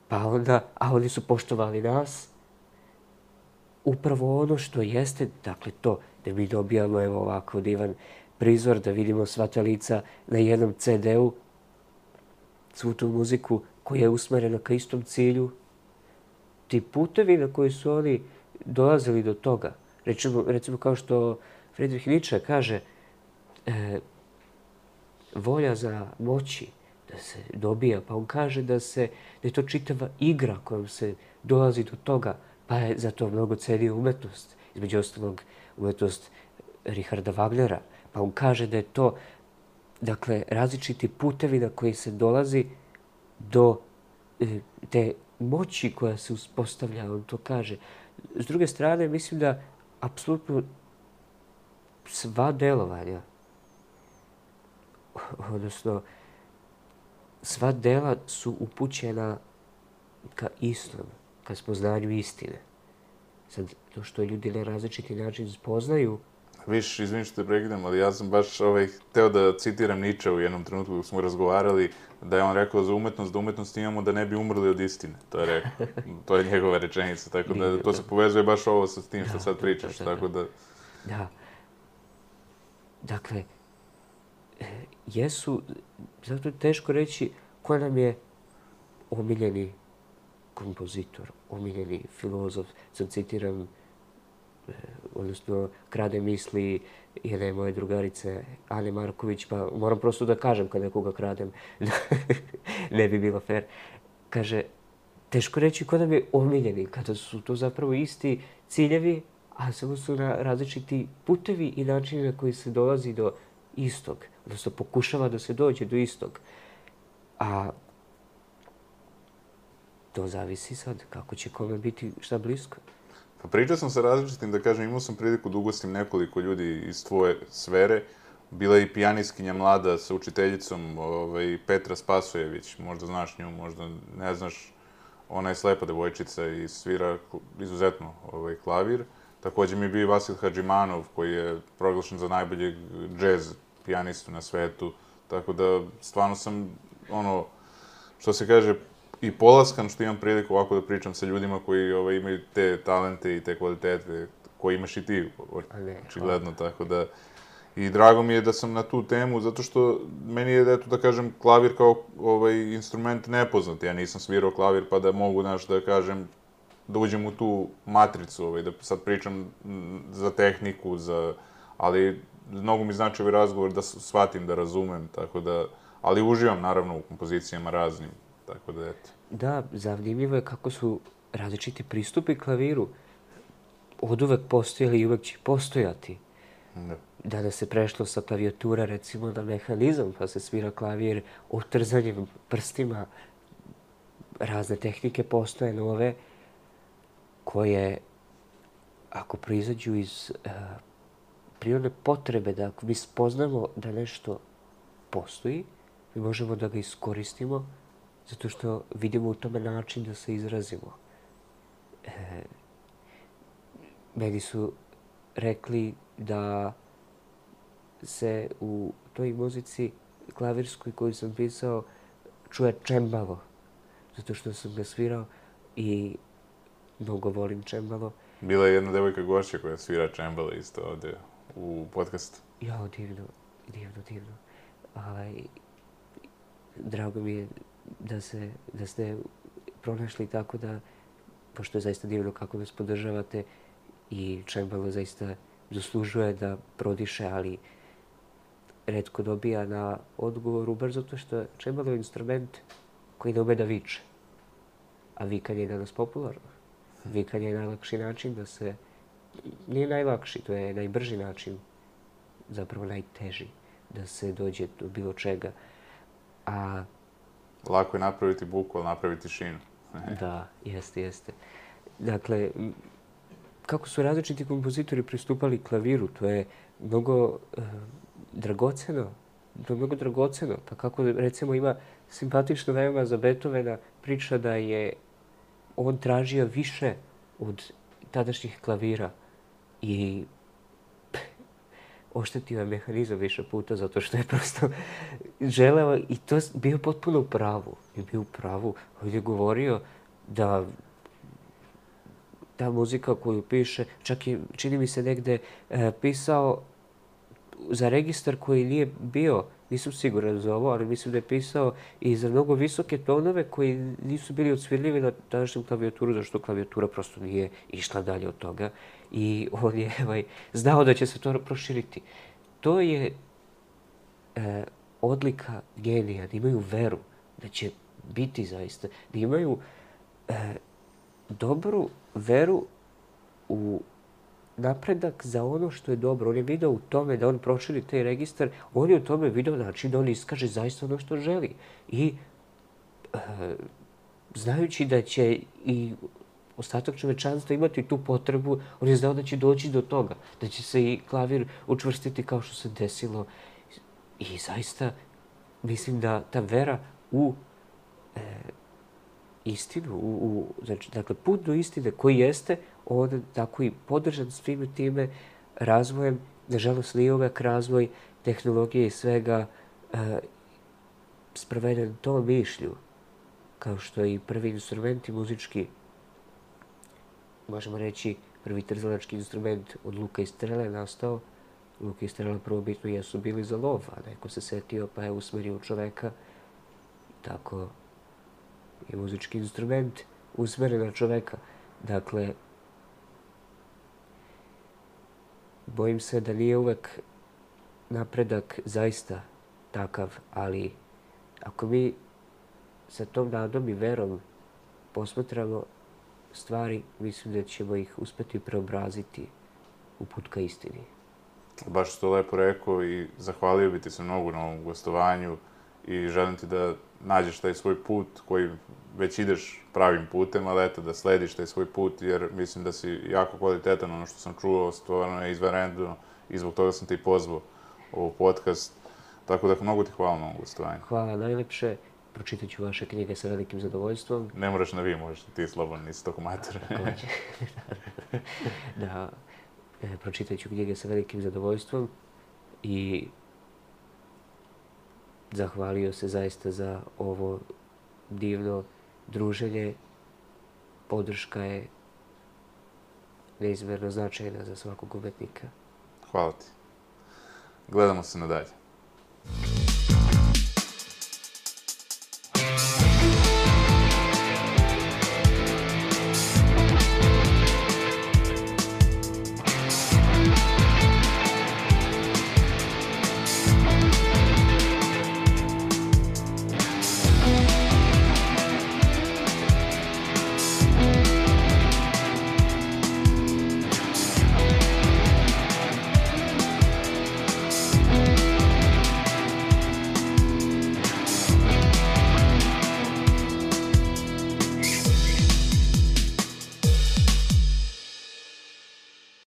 pa onda, a oni su poštovali nas, upravo ono što jeste, dakle to, da mi dobijamo evo ovako divan prizor, da vidimo sva ta lica na jednom CD-u, svu tu muziku koja je usmerena ka istom cilju, ti putevi na koji su oni dolazili do toga, recimo, recimo kao što Friedrich Nietzsche kaže, e, volja za moći da se dobija, pa on kaže da se da je to čitava igra kojom se dolazi do toga, pa je zato mnogo cenio umetnost, između ostalog umetnost Richarda Wagnera, pa on kaže da je to dakle, različiti putevi na koji se dolazi do e, te moći koja se uspostavlja, on to kaže. S druge strane, mislim da apsolutno sva delovanja, odnosno sva dela su upućena ka islamu ka spoznanju istine. Sad, to što ljudi na različiti način spoznaju... Viš, izvini što te prekidam, ali ja sam baš ovaj, hteo da citiram Nietzsche u jednom trenutku dok smo razgovarali, da je on rekao za umetnost, da umetnost imamo da ne bi umrli od istine. To je rekao. to je njegova rečenica, tako da to se povezuje baš ovo sa tim što sad pričaš, da, da, tako da... Da. Dakle, e, jesu, zato je teško reći ko nam je omiljeni kompozitor, omiljeni filozof, sad citiram, odnosno krade misli jedne moje drugarice Ane Marković, pa moram prosto da kažem kad nekoga kradem, ne bi bilo fair. Kaže, teško reći ko nam je omiljeni, kada su to zapravo isti ciljevi, a samo su na različiti putevi i načini na koji se dolazi do istog, odnosno pokušava da se dođe do istog. A to zavisi sad kako će kome biti šta blisko. Pa pričao sam sa različitim, da kažem, imao sam priliku da ugostim nekoliko ljudi iz tvoje sfere. Bila je i pijaniskinja mlada sa učiteljicom ovaj, Petra Spasojević, možda znaš nju, možda ne znaš. Ona je slepa devojčica i svira izuzetno ovaj, klavir. Takođe mi je bio Vasil Hadžimanov, koji je proglašen za najboljeg džez pijanistu na svetu. Tako da, stvarno sam, ono, što se kaže, i polaskan što imam priliku ovako da pričam sa ljudima koji ovaj, imaju te talente i te kvalitete koje imaš i ti, očigledno, tako da... I drago mi je da sam na tu temu, zato što meni je, eto da kažem, klavir kao ovaj, instrument nepoznat. Ja nisam svirao klavir pa da mogu, znaš, da kažem, da uđem u tu matricu, ovaj, da sad pričam za tehniku, za... Ali mnogo mi znači ovaj razgovor da shvatim, da razumem, tako da... Ali uživam, naravno, u kompozicijama raznim, tako da, eto. Da, zanimljivo je kako su različiti pristupi klaviru od uvek postojali i uvek će postojati. Da. Danas se prešlo sa klavijatura recimo na mehanizam, pa se svira klavir otrzanjem prstima. Razne tehnike postoje nove koje, ako proizađu iz uh, prirodne potrebe, da ako mi spoznamo da nešto postoji, mi možemo da ga iskoristimo zato što vidimo u tome način da se izrazimo. E, meni su rekli da se u toj muzici klavirskoj koju sam pisao čuje čembalo, zato što sam ga svirao i mnogo volim čembalo. Bila je jedna devojka gošća koja svira čembalo isto ovde u podcastu. Ja, divno, divno, divno. ovaj, drago mi je da, se, da ste pronašli tako da, pošto je zaista divno kako nas podržavate i Čembalo zaista zaslužuje da prodiše, ali redko dobija na odgovoru, bar zato što Čembalo je instrument koji ne ume da viče. A vikanje je danas popularno. Vikanje je najlakši način da se... Nije najlakši, to je najbrži način, zapravo najteži, da se dođe do bilo čega. A Lako je napraviti buku, ali napraviti tišinu. Da, jeste, jeste. Dakle, kako su različiti kompozitori pristupali klaviru, to je mnogo e, dragoceno. To je mnogo dragoceno. Pa kako, recimo, ima simpatično veoma za Beethovena priča da je on tražio više od tadašnjih klavira i oštetio je mehanizam više puta zato što je prosto želeo i to bio potpuno u pravu. Je bio u pravu. On je govorio da ta muzika koju piše, čak i čini mi se negde e, pisao za registar koji nije bio, nisam siguran za ovo, ali mislim da je pisao i za mnogo visoke tonove koji nisu bili odsvirljivi na tadašnjem klavijaturu, zašto klavijatura prosto nije išla dalje od toga. I on je ovaj, znao da će se to proširiti. To je e, odlika genija, da imaju veru, da će biti zaista, da imaju e, dobru veru u napredak za ono što je dobro. On je video u tome da on proširi taj registar, on je u tome video način da on iskaže zaista ono što želi. I e, znajući da će i ostatak čovečanstva imati tu potrebu, on je znao da će doći do toga, da će se i klavir učvrstiti kao što se desilo. I zaista mislim da ta vera u e, istinu, u, u, znači, dakle, put do istine koji jeste, on tako i podržan svime time razvojem, nažalost, nije uvek razvoj tehnologije i svega e, sproveden tom mišlju, kao što i prvi instrumenti muzički, možemo reći, prvi trzalački instrument od luka i strele nastao. Luka i strela prvobitno jesu bili za lov, a neko se setio pa je usmerio čoveka. Tako i muzički instrument usmeren na čoveka. Dakle, bojim se da nije uvek napredak zaista takav, ali ako mi sa tom nadom i verom posmatramo stvari, mislim da ćemo ih uspeti preobraziti u put ka istini. Baš si to lepo rekao i zahvalio bi ti se mnogo na ovom gostovanju i želim ti da nađeš taj svoj put koji već ideš pravim putem, ali eto, da slediš taj svoj put, jer mislim da si jako kvalitetan, ono što sam čuo, stvarno je izvanredno i zbog toga sam te i pozvao u podcast. Tako da mnogo ti hvala na ovom gostovanju. Hvala najlepše. Pročitat ću vaše knjige sa velikim zadovoljstvom. Ne moraš na vi, možeš ti slobodno, nisi toko mater. Takođe. da, e, pročitat ću knjige sa velikim zadovoljstvom i zahvalio se zaista za ovo divno druženje. Podrška je neizmerno značajna za svakog umetnika. Hvala ti. Gledamo se nadalje.